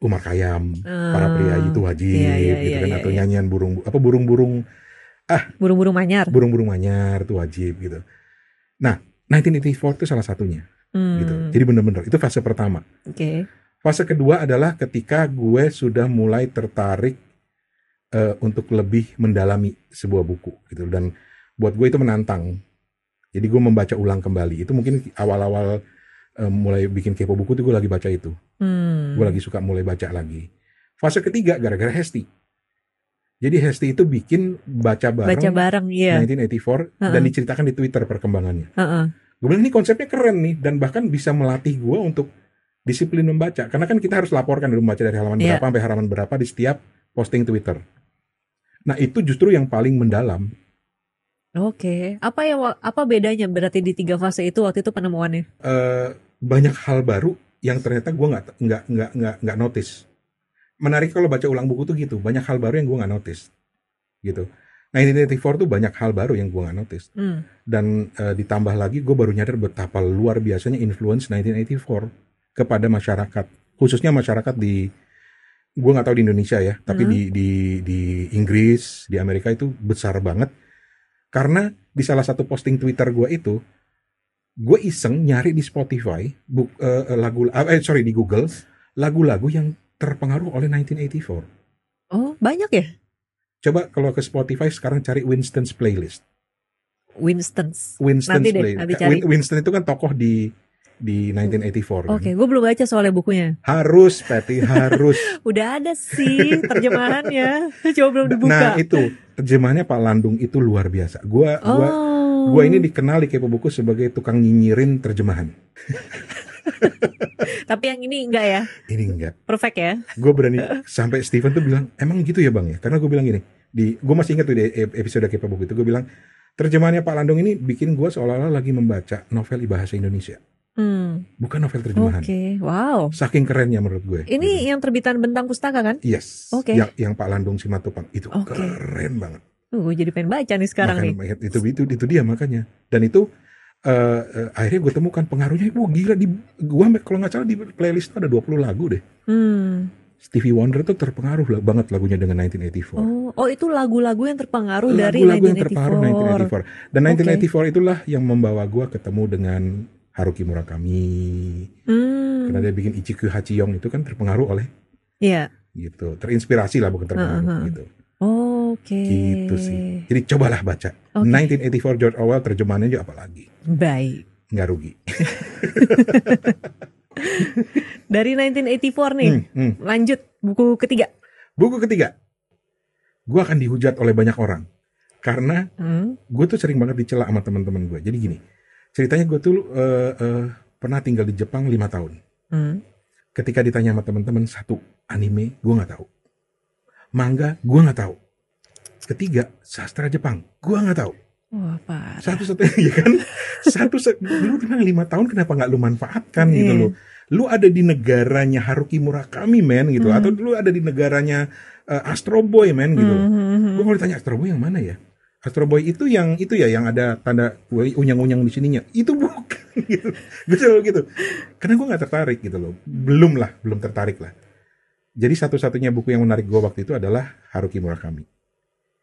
Umar Khayyam, para Ah, pria itu wajib iya, iya, gitu iya, kan iya, atau iya. nyanyian burung apa burung-burung Burung-burung manyar. burung-burung manyar itu wajib gitu. Nah, 1984 itu salah satunya Hmm, gitu. Jadi bener-bener itu fase pertama. Oke. Fase kedua adalah ketika gue sudah mulai tertarik eh, untuk lebih mendalami sebuah buku gitu dan buat gue itu menantang. Jadi gue membaca ulang kembali. Itu mungkin awal-awal eh, mulai bikin kepo buku itu gue lagi baca itu. Hmm. Gue lagi suka mulai baca lagi. Fase ketiga gara-gara Hesti. Jadi Hesti itu bikin baca bareng Baca bareng, iya. 1984 dan Heeh. diceritakan di Twitter perkembangannya. Heeh. Gue bilang ini konsepnya keren nih dan bahkan bisa melatih gue untuk disiplin membaca karena kan kita harus laporkan dulu membaca dari halaman Iya. berapa sampai halaman berapa di setiap posting Twitter. Nah itu justru yang paling mendalam. Oke. Apa yang apa bedanya berarti di tiga fase itu waktu itu penemuannya? Eh, banyak hal baru yang ternyata gue nggak nggak nggak nggak notice. Menarik kalau baca ulang buku tuh gitu banyak hal baru yang gue nggak notice gitu. 1984 tuh banyak hal baru yang gue nggak notice Hmm. dan eh, ditambah lagi gue baru nyadar betapa luar biasanya influence 1984 kepada masyarakat khususnya masyarakat di gue nggak tahu di Indonesia ya tapi Hmm. di di di Inggris di Amerika itu besar banget karena di salah satu posting Twitter gue itu gue iseng nyari di Spotify buk, eh, lagu eh sorry di Google lagu-lagu yang terpengaruh oleh 1984 Oh, banyak ya? coba kalau ke Spotify sekarang cari Winston's playlist Winston's. Winston's Nanti deh, Play- nanti eh, cari. Win- Winston itu kan tokoh di di 1984 kan. Oke, gue belum baca soalnya bukunya. Harus, Patty, harus. Udah ada sih terjemahannya, coba belum dibuka. nah, itu terjemahannya Pak Landung itu luar biasa. Gua gua oh. gua ini dikenal di Kepo Buku sebagai tukang nyinyirin terjemahan. Tapi yang ini enggak ya, Ini enggak. perfect ya. Gue berani sampai Steven tuh bilang, "Emang gitu ya, Bang ya?" Karena gue bilang gini, di gue masih ingat tuh di episode Buku itu gue bilang terjemahannya Pak Landung ini bikin gue seolah-olah lagi membaca novel bahasa Indonesia, Hmm. bukan novel terjemahan. Oke, wow. Saking kerennya menurut gue. Ini Gitu. yang terbitan Bentang Pustaka kan? Yes. Oke. Yang yang Pak Landung Simatupang itu Oke. keren banget. Uh, gue jadi pengen baca nih sekarang nih. Makanya, itu itu itu dia makanya. Dan itu eh, eh, akhirnya gue temukan pengaruhnya. Wah gila di gua kalau nggak salah di playlist tuh ada 20 lagu deh. Hmm. Stevie Wonder tuh terpengaruh lah, banget lagunya dengan 1984. Oh, oh itu lagu-lagu yang terpengaruh dari Lagu-lagu yang 1984. terpengaruh 1984. Dan 1984 itulah yang membawa gua ketemu dengan Haruki Murakami. Hmm. Karena dia bikin Ichiku Hachiyong itu kan terpengaruh oleh Iya. gitu. Terinspirasi lah bukan terpengaruh Uh-huh. gitu. Oke. Gitu sih. Jadi cobalah baca. Oke. 1984 George Orwell terjemahannya juga apalagi. Baik. Nggak rugi. Dari 1984 nih, Hmm, hmm. lanjut buku ketiga. Buku ketiga. Gue akan dihujat oleh banyak orang. Karena Hmm. gue tuh sering banget dicela sama teman-teman gue. Jadi gini, ceritanya gue tuh eh, eh, pernah tinggal di Jepang lima tahun. Hmm. Ketika ditanya sama teman-teman satu anime, gue nggak tahu. Manga, gue nggak tahu. Ketiga, sastra Jepang, gue nggak tahu. Wah, parah. Satu satunya ya kan, satu lu bilang lima tahun kenapa nggak lu manfaatkan gitu Iya. loh. Lu ada di negaranya Haruki Murakami men gitu, Hmm. atau lu ada di negaranya eh, Astro Boy men gitu. Hmm, hmm, hmm. Gue kalau ditanya Astro Boy yang mana ya? Astro Boy itu yang itu ya yang ada tanda unyang-unyang di sininya. Itu bukan gitu. Gitu loh, gitu. Karena gue nggak tertarik gitu loh. Belum lah, belum tertarik lah. Jadi satu-satunya buku yang menarik gue waktu itu adalah Haruki Murakami.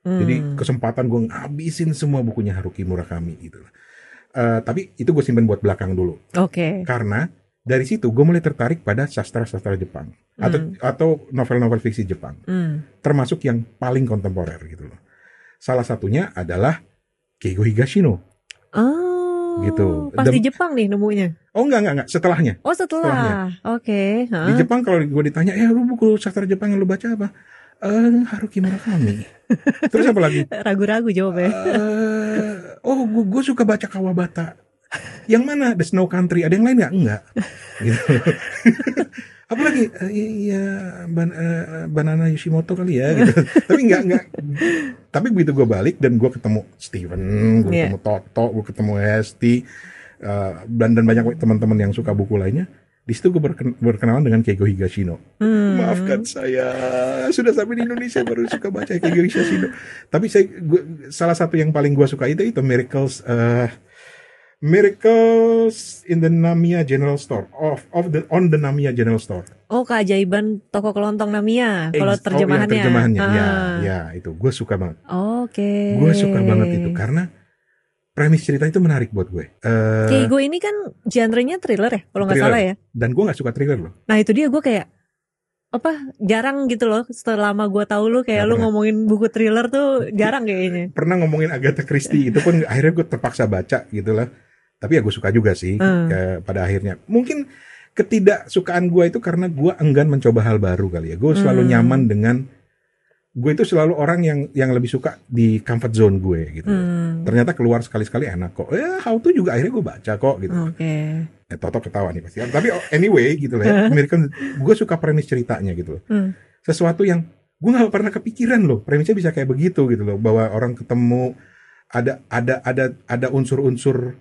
Jadi Hmm. kesempatan gue ngabisin semua bukunya Haruki Murakami gitu. Eh, tapi itu gue simpen buat belakang dulu. Oke. Karena dari situ gue mulai tertarik pada sastra-sastra Jepang atau Hmm. atau novel-novel fiksi Jepang, Hmm. termasuk yang paling kontemporer gitu loh. Salah satunya adalah Keigo Higashino. Oh, Gitu. Pas di Dan- Jepang nih nemunya. Oh enggak enggak enggak, setelahnya. Oh setelah. Oke. Di hah. Jepang kalau gue ditanya, "Eh, lu buku sastra Jepang yang lu baca apa?" Eh, Haruki Murakami. Terus apa lagi? Ragu-ragu jawabnya. Eh, oh, gue suka baca Kawabata. Yang mana? The Snow Country. Ada yang lain nggak? Enggak. Gitu. Apalagi eh, iya ban, eh, Banana Yoshimoto kali ya gitu. Tapi enggak enggak. Tapi begitu gue balik dan gue ketemu Steven, gue Iya. ketemu Toto, gue ketemu Hesti, dan dan banyak teman-teman yang suka buku lainnya. Di situ gue berken- berkenalan dengan Keigo Higashino. Hmm. Maafkan saya, sudah sampai di Indonesia baru suka baca Keigo Higashino. Tapi saya gua- salah satu yang paling gue suka itu itu Miracles eh, Miracles in the Namiya General Store of of the on the Namiya General Store. Oh keajaiban toko kelontong Namiya. Kalau oh, terjemahannya. iya, terjemahannya. Ya, Ah. ya itu gue suka banget. Oke. Gue suka banget itu karena premis cerita itu menarik buat gue. Eh, Keigo ini kan genrenya thriller ya, kalau nggak salah ya. dan gue nggak suka thriller loh. Nah itu dia gue kayak apa jarang gitu loh selama gue tahu lu kayak lu pernah. ngomongin buku thriller tuh jarang kayaknya. Pernah ngomongin Agatha Christie itu pun akhirnya gue terpaksa baca gitu lah. Tapi ya gue suka juga sih Hmm. ke- pada akhirnya. Mungkin ketidaksukaan gue itu karena gue enggan mencoba hal baru kali ya. Gue selalu Hmm. nyaman dengan gue itu selalu orang yang yang lebih suka di comfort zone gue gitu. Hmm. Ternyata keluar sekali-sekali enak kok. Ya how to juga akhirnya gue baca kok gitu. Oke. Ya, Toto ketawa nih pasti. Tapi oh, anyway gitu lah ya. American, gue suka premis ceritanya gitu loh. Hmm. Sesuatu yang gue nggak pernah kepikiran loh. Premisnya bisa kayak begitu gitu loh. Bahwa orang ketemu ada ada ada ada unsur-unsur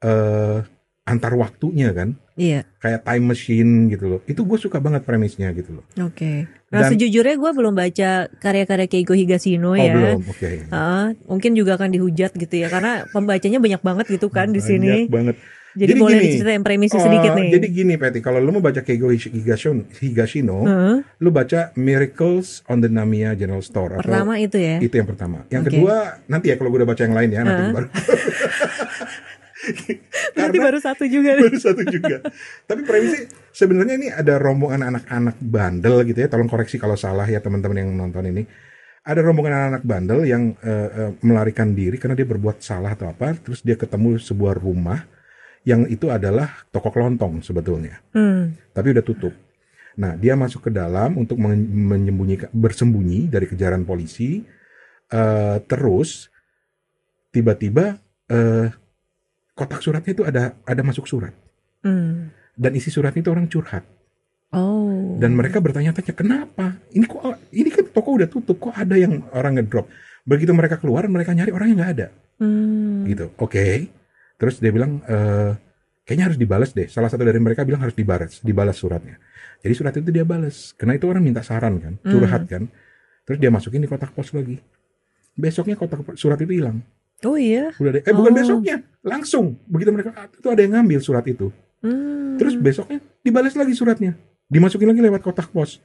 eh antar waktunya kan. Iya. Kayak time machine gitu loh. Itu gue suka banget premisnya gitu loh. Oke. Nah Dan- sejujurnya gue belum baca karya-karya Keigo Oh, Higashino ya. belum. Oke. Ah, mungkin juga akan dihujat gitu ya karena pembacanya banyak banget gitu kan di sini. Banyak banget. Jadi, Jadi boleh gini, diceritain premisnya Oh, sedikit nih. Jadi gini Peti, kalau lu mau baca Keigo Higashino, Higashino Heeh. lu baca Miracles on the Namiya General Store. atau- pertama itu ya. Itu yang pertama. Yang Oke. kedua nanti ya kalau gue udah baca yang lain ya nanti Hah? baru. Berarti baru satu juga nih. baru satu juga. Tapi premisnya sebenarnya ini ada rombongan anak-anak bandel gitu ya. Tolong koreksi kalau salah ya teman-teman yang nonton ini. Ada rombongan anak-anak bandel yang eh, eh, melarikan diri karena dia berbuat salah atau apa. Terus dia ketemu sebuah rumah yang itu adalah toko kelontong sebetulnya. Hmm. Tapi udah tutup. Nah, dia masuk ke dalam untuk men- menyembunyikan bersembunyi dari kejaran polisi. Eh, terus tiba-tiba eh, kotak suratnya itu ada ada masuk surat. Hmm. dan isi surat itu orang curhat. Oh. dan mereka bertanya-tanya kenapa? Ini kok ini kan toko udah tutup kok ada yang orang ngedrop? Begitu mereka keluar mereka nyari orangnya nggak ada. Hmm. gitu. Oke. Terus dia bilang eh, kayaknya harus dibalas deh. Salah satu dari mereka bilang harus dibalas dibalas suratnya. Jadi surat itu dia balas karena itu orang minta saran kan curhat kan. Terus dia masukin di kotak pos lagi. Besoknya kotak surat itu hilang Oh iya. udah deh eh bukan Oh. besoknya langsung begitu mereka ah, itu ada yang ngambil surat itu Hmm. terus besoknya dibalas lagi suratnya dimasukin lagi lewat kotak pos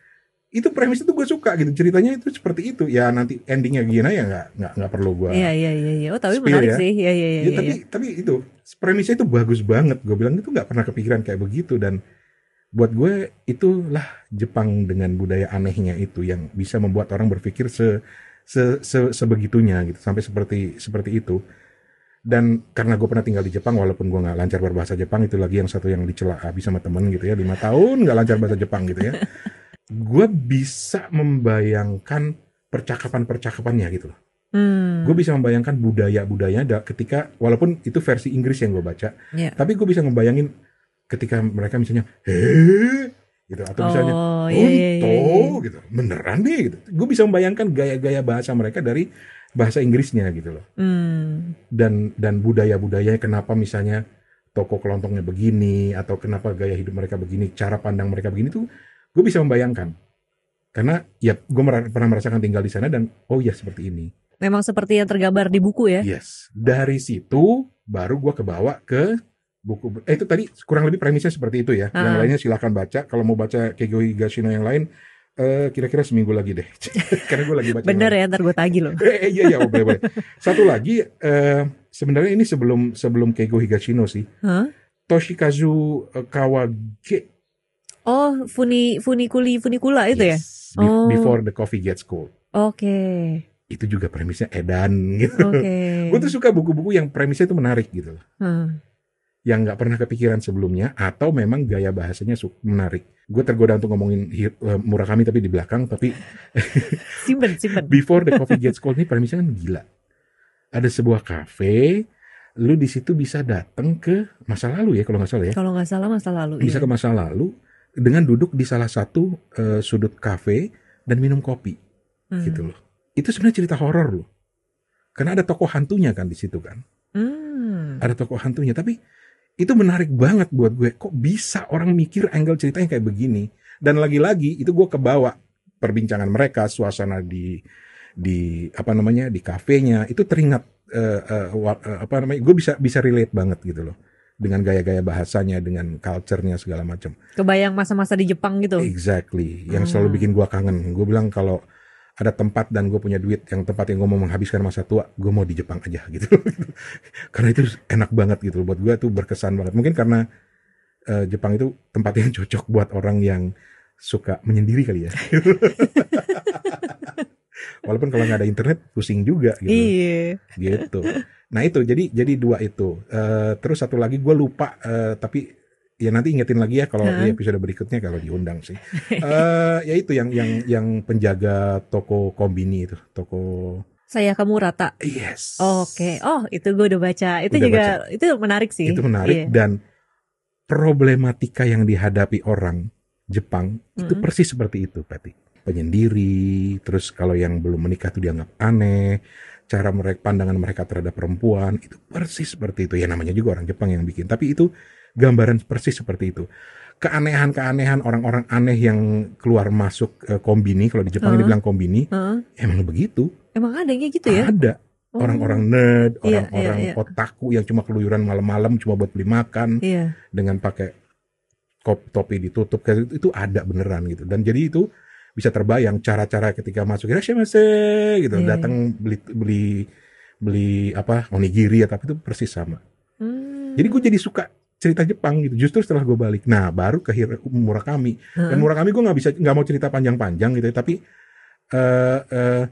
itu premis itu gue suka gitu ceritanya itu seperti itu ya nanti endingnya gimana ya nggak nggak nggak perlu gue Iya iya iya iya. Oh tapi menarik ya. sih. Iya iya iya. Ya, iya. tapi tapi itu premisnya itu bagus banget. Gue bilang itu nggak pernah kepikiran kayak begitu dan buat gue itulah Jepang dengan budaya anehnya itu yang bisa membuat orang berpikir se, se, se- sebegitunya gitu sampai seperti seperti itu. Dan karena gue pernah tinggal di Jepang walaupun gue nggak lancar berbahasa Jepang itu lagi yang satu yang dicela habis sama temen gitu ya lima tahun nggak lancar bahasa Jepang gitu ya. gue bisa membayangkan percakapan-percakapannya gitu loh Hmm. gue bisa membayangkan budaya-budayanya da- ketika walaupun itu versi Inggris yang gue baca Iya. tapi gue bisa ngebayangin ketika mereka misalnya heh gitu atau misalnya Oh oh iya iya iya. iya. gitu beneran deh gitu gue bisa membayangkan gaya-gaya bahasa mereka dari bahasa Inggrisnya gitu loh Hmm. dan dan budaya-budayanya kenapa misalnya toko kelontongnya begini atau kenapa gaya hidup mereka begini cara pandang mereka begini tuh gue bisa membayangkan karena ya gue pernah merasakan tinggal di sana dan oh ya seperti ini Memang seperti yang tergambar di buku ya. Yes. Dari situ baru gua kebawa ke buku. Eh itu tadi kurang lebih premisnya seperti itu ya. Yang Ah. lainnya silakan baca. Kalau mau baca Keigo Higashino yang lain, eh, kira-kira seminggu lagi deh. Karena gue lagi baca. Bener ya ntar gue tagih loh. Eh, iya iya, oh, boleh boleh. Satu lagi, eh, sebenarnya ini sebelum sebelum Keigo Higashino sih. Hah? Toshikazu eh, Kawage. Oh, funi funikuli funikula itu ya? Yes, Be- Oh. Before the coffee gets cold. Oke. Itu juga premisnya edan gitu. Oke. Gue tuh suka buku-buku yang premisnya itu menarik gitu. Hmm. Yang nggak pernah kepikiran sebelumnya atau memang gaya bahasanya menarik. Gue tergoda untuk ngomongin Hi- eh, Murakami tapi di belakang. Tapi Simpen, simpen. Before the Coffee Gets Cold ini premisnya kan gila. Ada sebuah cafe, lu di situ bisa datang ke masa lalu ya kalau nggak salah ya. Kalau nggak salah masa lalu. Bisa iya. ke masa lalu dengan duduk di salah satu eh, sudut cafe dan minum kopi Hmm. gitu loh. Itu sebenarnya cerita horor loh. Karena ada tokoh hantunya kan di situ kan. Hmm. Ada tokoh hantunya tapi itu menarik banget buat gue. Kok bisa orang mikir angle ceritanya kayak begini? Dan lagi-lagi itu gue kebawa perbincangan mereka, suasana di di apa namanya di kafenya itu teringat eh, wa- eh, apa namanya gue bisa bisa relate banget gitu loh dengan gaya-gaya bahasanya dengan culture-nya segala macam Kebayang masa-masa di Jepang gitu. exactly yang Hmm. selalu bikin gue kangen gue bilang kalau ada tempat dan gue punya duit yang tempat yang gue mau menghabiskan masa tua gue mau di Jepang aja gitu karena itu enak banget gitu buat gue tuh berkesan banget mungkin karena eh, Jepang itu tempat yang cocok buat orang yang suka menyendiri kali ya walaupun kalau nggak ada internet pusing juga gitu Iya. gitu. Nah itu jadi jadi dua itu. Eh, terus satu lagi gue lupa eh, tapi ya nanti ingetin lagi ya kalau di Heeh. episode berikutnya kalau diundang sih. Eh ya itu yang yang yang penjaga toko kombini itu toko. Saya kamu rata. Yes. Oke. Oh, itu gue udah baca. Itu Udah juga itu menarik sih. Itu menarik Iya. dan problematika yang dihadapi orang Jepang itu Mm-mm. persis seperti itu, Patty. Penyendiri, terus kalau yang belum menikah itu dianggap aneh, cara mereka pandangan mereka terhadap perempuan itu persis seperti itu. Ya namanya juga orang Jepang yang bikin, tapi itu gambaran persis seperti itu. Keanehan-keanehan orang-orang aneh yang keluar masuk eh, kombini, kalau di Jepang Heeh. dibilang kombini, Heeh. emang begitu. Emang ada kayak gitu ya? Ada Oh. orang-orang nerd, Iya, orang-orang iya, iya. otaku yang cuma keluyuran malam-malam cuma buat beli makan Iya. dengan pakai kop topi ditutup kayak itu, itu ada beneran gitu dan jadi itu bisa terbayang cara-cara ketika masuk Irashimasu gitu Iya, datang beli beli beli apa onigiri ya tapi itu persis sama Hmm. jadi gue jadi suka cerita Jepang gitu. Justru setelah gue balik. Nah baru ke Murakami. Dan Heeh. Murakami gue nggak bisa nggak mau cerita panjang-panjang gitu ya, tapi eh eh,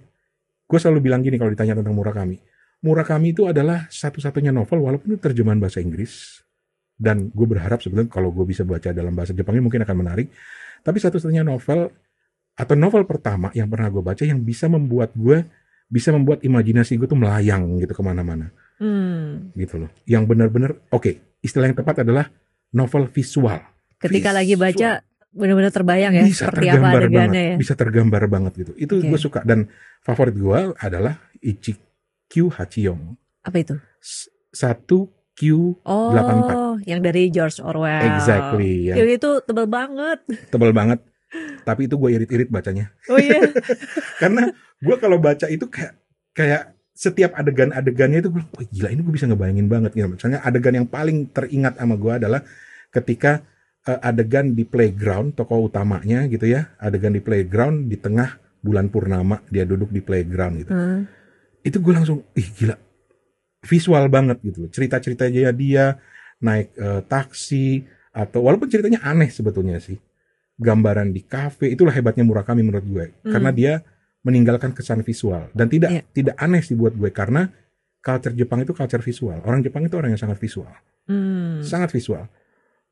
gue selalu bilang gini kalau ditanya tentang Murakami. Murakami itu adalah satu-satunya novel walaupun itu terjemahan bahasa Inggris. Dan gue berharap sebenarnya kalau gue bisa baca dalam bahasa Jepangnya mungkin akan menarik. Tapi satu-satunya novel atau novel pertama yang pernah gue baca yang bisa membuat gue bisa membuat imajinasi gue tuh melayang gitu ke mana-mana. Hmm. gitu loh. Yang benar-benar oke istilah yang tepat adalah novel visual Ketika Visual. lagi baca benar-benar terbayang ya bisa seperti apa adegannya banget, ya. bisa tergambar banget gitu. Itu Oke. gue suka dan favorit gue adalah Ichikyu Hachiyong. Apa itu? Satu Q Oh, 84. yang dari George Orwell. exactly yang Yang itu tebal banget. tebal banget. Tapi itu gue irit-irit bacanya. Oh iya. Karena gue kalau baca itu kayak kayak setiap adegan-adegannya itu gue, wah gila ini gue bisa ngebayangin banget gitu. Misalnya adegan yang paling teringat sama gue adalah ketika eh, adegan di playground tokoh utamanya gitu ya, adegan di playground di tengah bulan purnama dia duduk di playground gitu. Hmm. Itu gue langsung, ih gila, visual banget gitu loh. Cerita-ceritanya dia naik eh, taksi atau walaupun ceritanya aneh sebetulnya sih. Gambaran di kafe itulah hebatnya Murakami menurut gue. Hmm. Karena dia meninggalkan kesan visual dan tidak Iya. tidak aneh sih buat gue karena culture Jepang itu culture visual. Orang Jepang itu orang yang sangat visual, Hmm. sangat visual.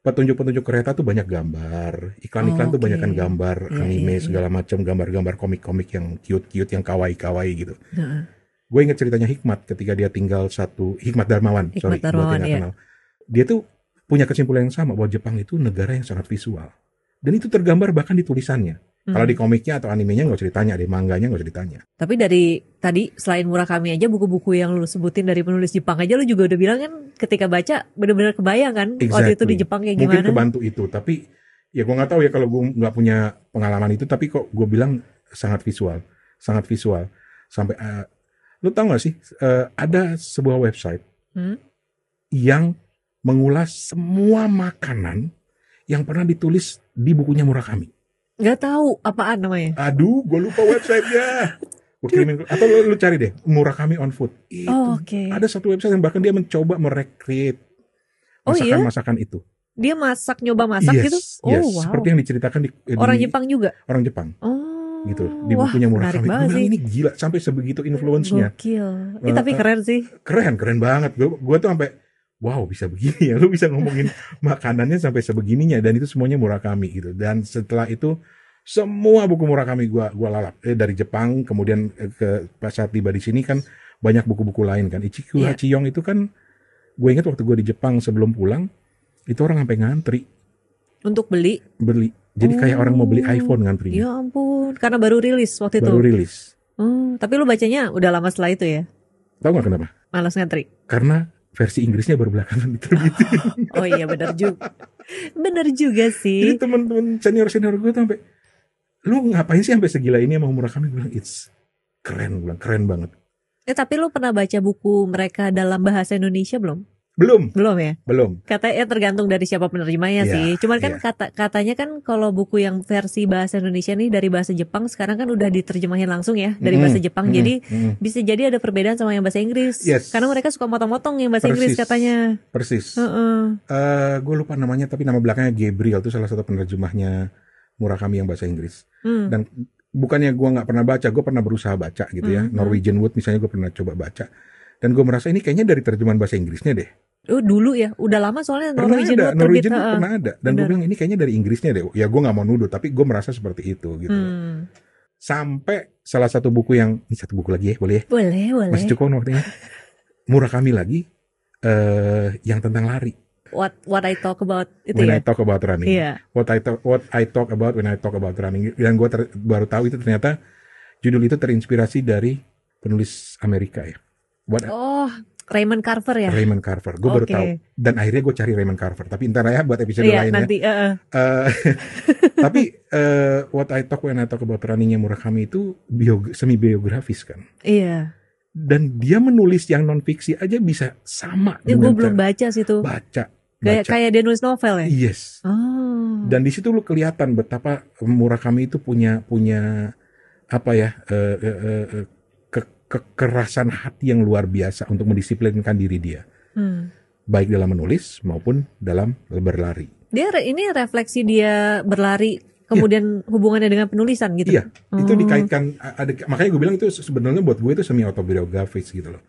Petunjuk-petunjuk kereta tuh banyak gambar, iklan-iklan Oh, tuh banyak kan gambar Iya, anime iya, iya. segala macam, gambar-gambar komik-komik yang cute-cute, yang kawaii-kawaii gitu. Heeh. Gue inget ceritanya Hikmat ketika dia tinggal satu Hikmat Darmawan, Hikmat sorry, buat Darmawan, yang nggak iya. kenal. Dia tuh punya kesimpulan yang sama bahwa Jepang itu negara yang sangat visual. Dan itu tergambar bahkan di tulisannya. Hmm. Kalau di komiknya atau animenya nggak usah ditanya, di mangganya nggak usah ditanya. Tapi dari tadi selain Murakami aja buku-buku yang lu sebutin dari penulis Jepang aja lu juga udah bilang kan ketika baca bener-bener kebayang kan waktu itu Exactly. di Jepang kayak Mungkin gimana? kebantu itu, tapi ya gue nggak tahu ya kalau gue nggak punya pengalaman itu, tapi kok gue bilang sangat visual, sangat visual. Sampai, eh, lu tau gak sih, eh, ada sebuah website Hmm? yang mengulas semua makanan yang pernah ditulis di bukunya Murakami. Gak tahu apaan namanya. Aduh, gue lupa websitenya. Gue kirimin atau lu, lu cari deh Murakami on Food. Itu Oh, oke. ada satu website yang bahkan dia mencoba merecreate Oh iya? masakan-masakan itu. Dia masak nyoba masak yes, gitu? Oh yes. wow. Seperti yang diceritakan di, di Orang Jepang juga? orang Jepang Oh. gitu di wah, bukunya Murakami. Gue banget bilang sih. ini gila sampai sebegitu influence-nya. Gokil. Eh, tapi eh, keren sih. Keren, keren banget. Gue gue tuh sampai wow bisa begini ya. Lu bisa ngomongin makanannya sampai sebegininya dan itu semuanya Murakami gitu. Dan setelah itu semua buku Murakami gua gua lalap eh, dari Jepang kemudian eh, ke pas saat tiba di sini kan banyak buku-buku lain kan Ichiku Iya. Hachiyong itu kan gue ingat waktu gue di Jepang sebelum pulang itu orang sampai ngantri Untuk beli. beli jadi kayak orang mau beli Oh, iPhone ngantrinya Ya ampun. Karena baru rilis waktu itu. baru rilis Oh, tapi lu bacanya udah lama setelah itu ya? tahu nggak kenapa Malas ngantri. karena versi Inggrisnya baru belakangan diterbitin Oh iya benar juga. benar juga jadi sih. teman-teman senior senior gue tuh sampai lu ngapain sih sampai segila ini sama Murakami gue bilang it's keren bilang keren banget Eh tapi lu pernah baca buku mereka dalam bahasa Indonesia belum? Belum Belum ya? belum Katanya tergantung dari siapa penerjemahnya Iya, sih. Cuman kan iya. kata katanya kan kalau buku yang versi bahasa Indonesia nih dari bahasa Jepang sekarang kan udah diterjemahin langsung ya dari Mm-mm, bahasa Jepang. mm-mm, Jadi mm-mm. bisa jadi ada perbedaan sama yang bahasa Inggris. Yes. Karena mereka suka motong-motong yang bahasa Inggris Persis. katanya. persis Heeh. Eh, gue lupa namanya tapi nama belakangnya Gabriel itu salah satu penerjemahnya Murakami yang bahasa Inggris Hmm. dan bukannya gue nggak pernah baca gue pernah berusaha baca gitu ya Mhm. Norwegian Wood misalnya gue pernah coba baca dan gue merasa ini kayaknya dari terjemahan bahasa Inggrisnya deh Oh dulu ya, udah lama soalnya pernah Norwegian ada terbit. Norwegian Wood heeh. pernah ada dan gue bilang ini kayaknya dari Inggrisnya deh ya gue nggak mau nuduh tapi gue merasa seperti itu gitu Hmm. sampai salah satu buku yang ini satu buku lagi ya boleh ya Boleh, boleh. masih cukup waktunya Murakami lagi eh yang tentang lari What what I talk about itu when ya. I talk about running Iya. what I talk what I talk about when I talk about running yang gue baru tahu itu ternyata judul itu terinspirasi dari penulis Amerika ya what Oh, Raymond Carver ya. Raymond Carver gue baru Oke. tahu dan akhirnya gue cari Raymond Carver tapi ntar ya buat episode Iya, lain ya nanti heeh. Eh, tapi eh, what I talk when I talk about runningnya Murakami itu bio, semi biografis kan Iya. dan dia menulis yang non fiksi aja bisa sama Ini gue belum baca sih tuh. baca Kayak kayak dia nulis novel ya. yes Oh. dan di situ lu kelihatan betapa Murakami itu punya punya apa ya eh, eh, eh, eh, ke- kekerasan hati yang luar biasa untuk mendisiplinkan diri dia Hmm. baik dalam menulis maupun dalam berlari Dia ini refleksi dia berlari kemudian hubungannya dengan penulisan gitu. Iya, itu Oh. dikaitkan ada makanya gue bilang itu sebenarnya buat gue itu semi autobiografis gitu loh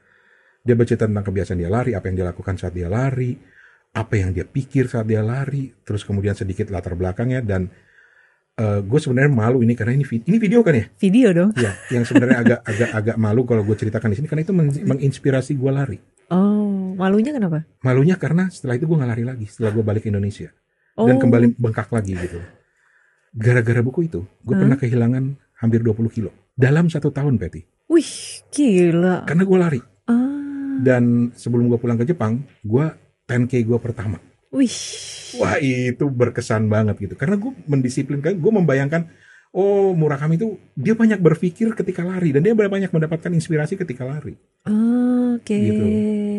dia bercerita tentang kebiasaan dia lari apa yang dia lakukan saat dia lari apa yang dia pikir saat dia lari terus kemudian sedikit latar belakangnya dan eh, gue sebenarnya malu ini karena ini ini video kan ya Video dong. ya yang sebenarnya agak agak agak malu kalau gue ceritakan di sini karena itu men- menginspirasi gue lari Oh, malunya kenapa? malunya karena setelah itu gue nggak lari lagi setelah gue balik ke Indonesia Oh. dan kembali bengkak lagi gitu gara-gara buku itu gue Hmm? pernah kehilangan hampir 20 kilo dalam satu tahun Betty Wih, gila. karena gue lari Ah. dan sebelum gue pulang ke Jepang gue 10k gue pertama Wih. wah itu berkesan banget gitu karena gue mendisiplinkan gue membayangkan oh Murakami itu dia banyak berpikir ketika lari dan dia banyak mendapatkan inspirasi ketika lari Oke. Gitu.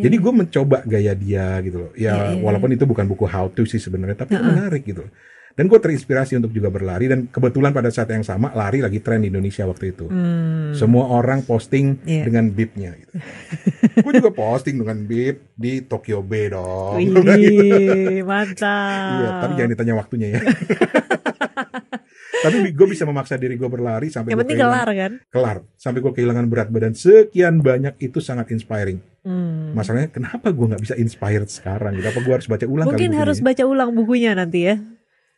jadi gue mencoba gaya dia gitu loh ya iya, walaupun itu bukan buku how to sih sebenarnya tapi itu Heeh. menarik gitu dan gue terinspirasi untuk juga berlari dan kebetulan pada saat yang sama lari lagi tren di Indonesia waktu itu Hmm. semua orang posting Iya. dengan bibnya gitu. gue juga posting dengan bib di Tokyo Bay dong. Wih, mantap. iya, tapi jangan ditanya waktunya ya. tapi gue bisa memaksa diri gue berlari sampai Yang penting kelar kan? kelar sampai gue kehilangan berat badan sekian banyak itu sangat inspiring. Hmm. Masalahnya kenapa gue nggak bisa inspired sekarang? Gitu? Apa gue harus baca ulang? Mungkin harus bukunya? baca ulang bukunya nanti ya.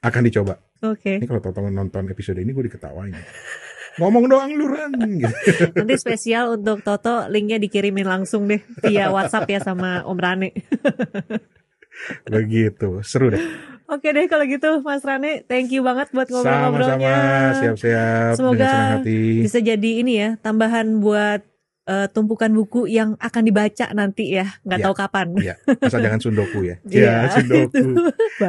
Akan dicoba. Oke. Ini kalau tonton nonton episode ini gue diketawain. Ngomong doang lu Ran gitu. Nanti spesial untuk Toto linknya dikirimin langsung deh via WhatsApp ya sama Om Rane. Begitu, seru deh. Oke deh kalau gitu Mas Rane, thank you banget buat Sama-sama, ngobrol-ngobrolnya. siap-siap Semoga hati. Bisa jadi ini ya tambahan buat eh, tumpukan buku yang akan dibaca nanti ya, nggak Ya. tahu kapan. Iya, asal jangan sundoku ya. Iya, Ya, sundoku.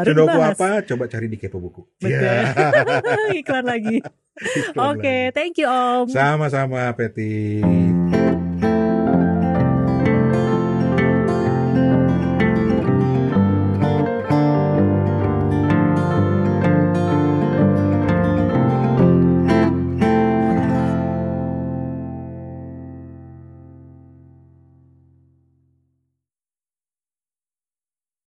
Sundoku bahas. apa? Coba cari di kepo buku. Betul. Ya. Iklan lagi. Oke, lagi. thank you Om. Sama-sama, Peti.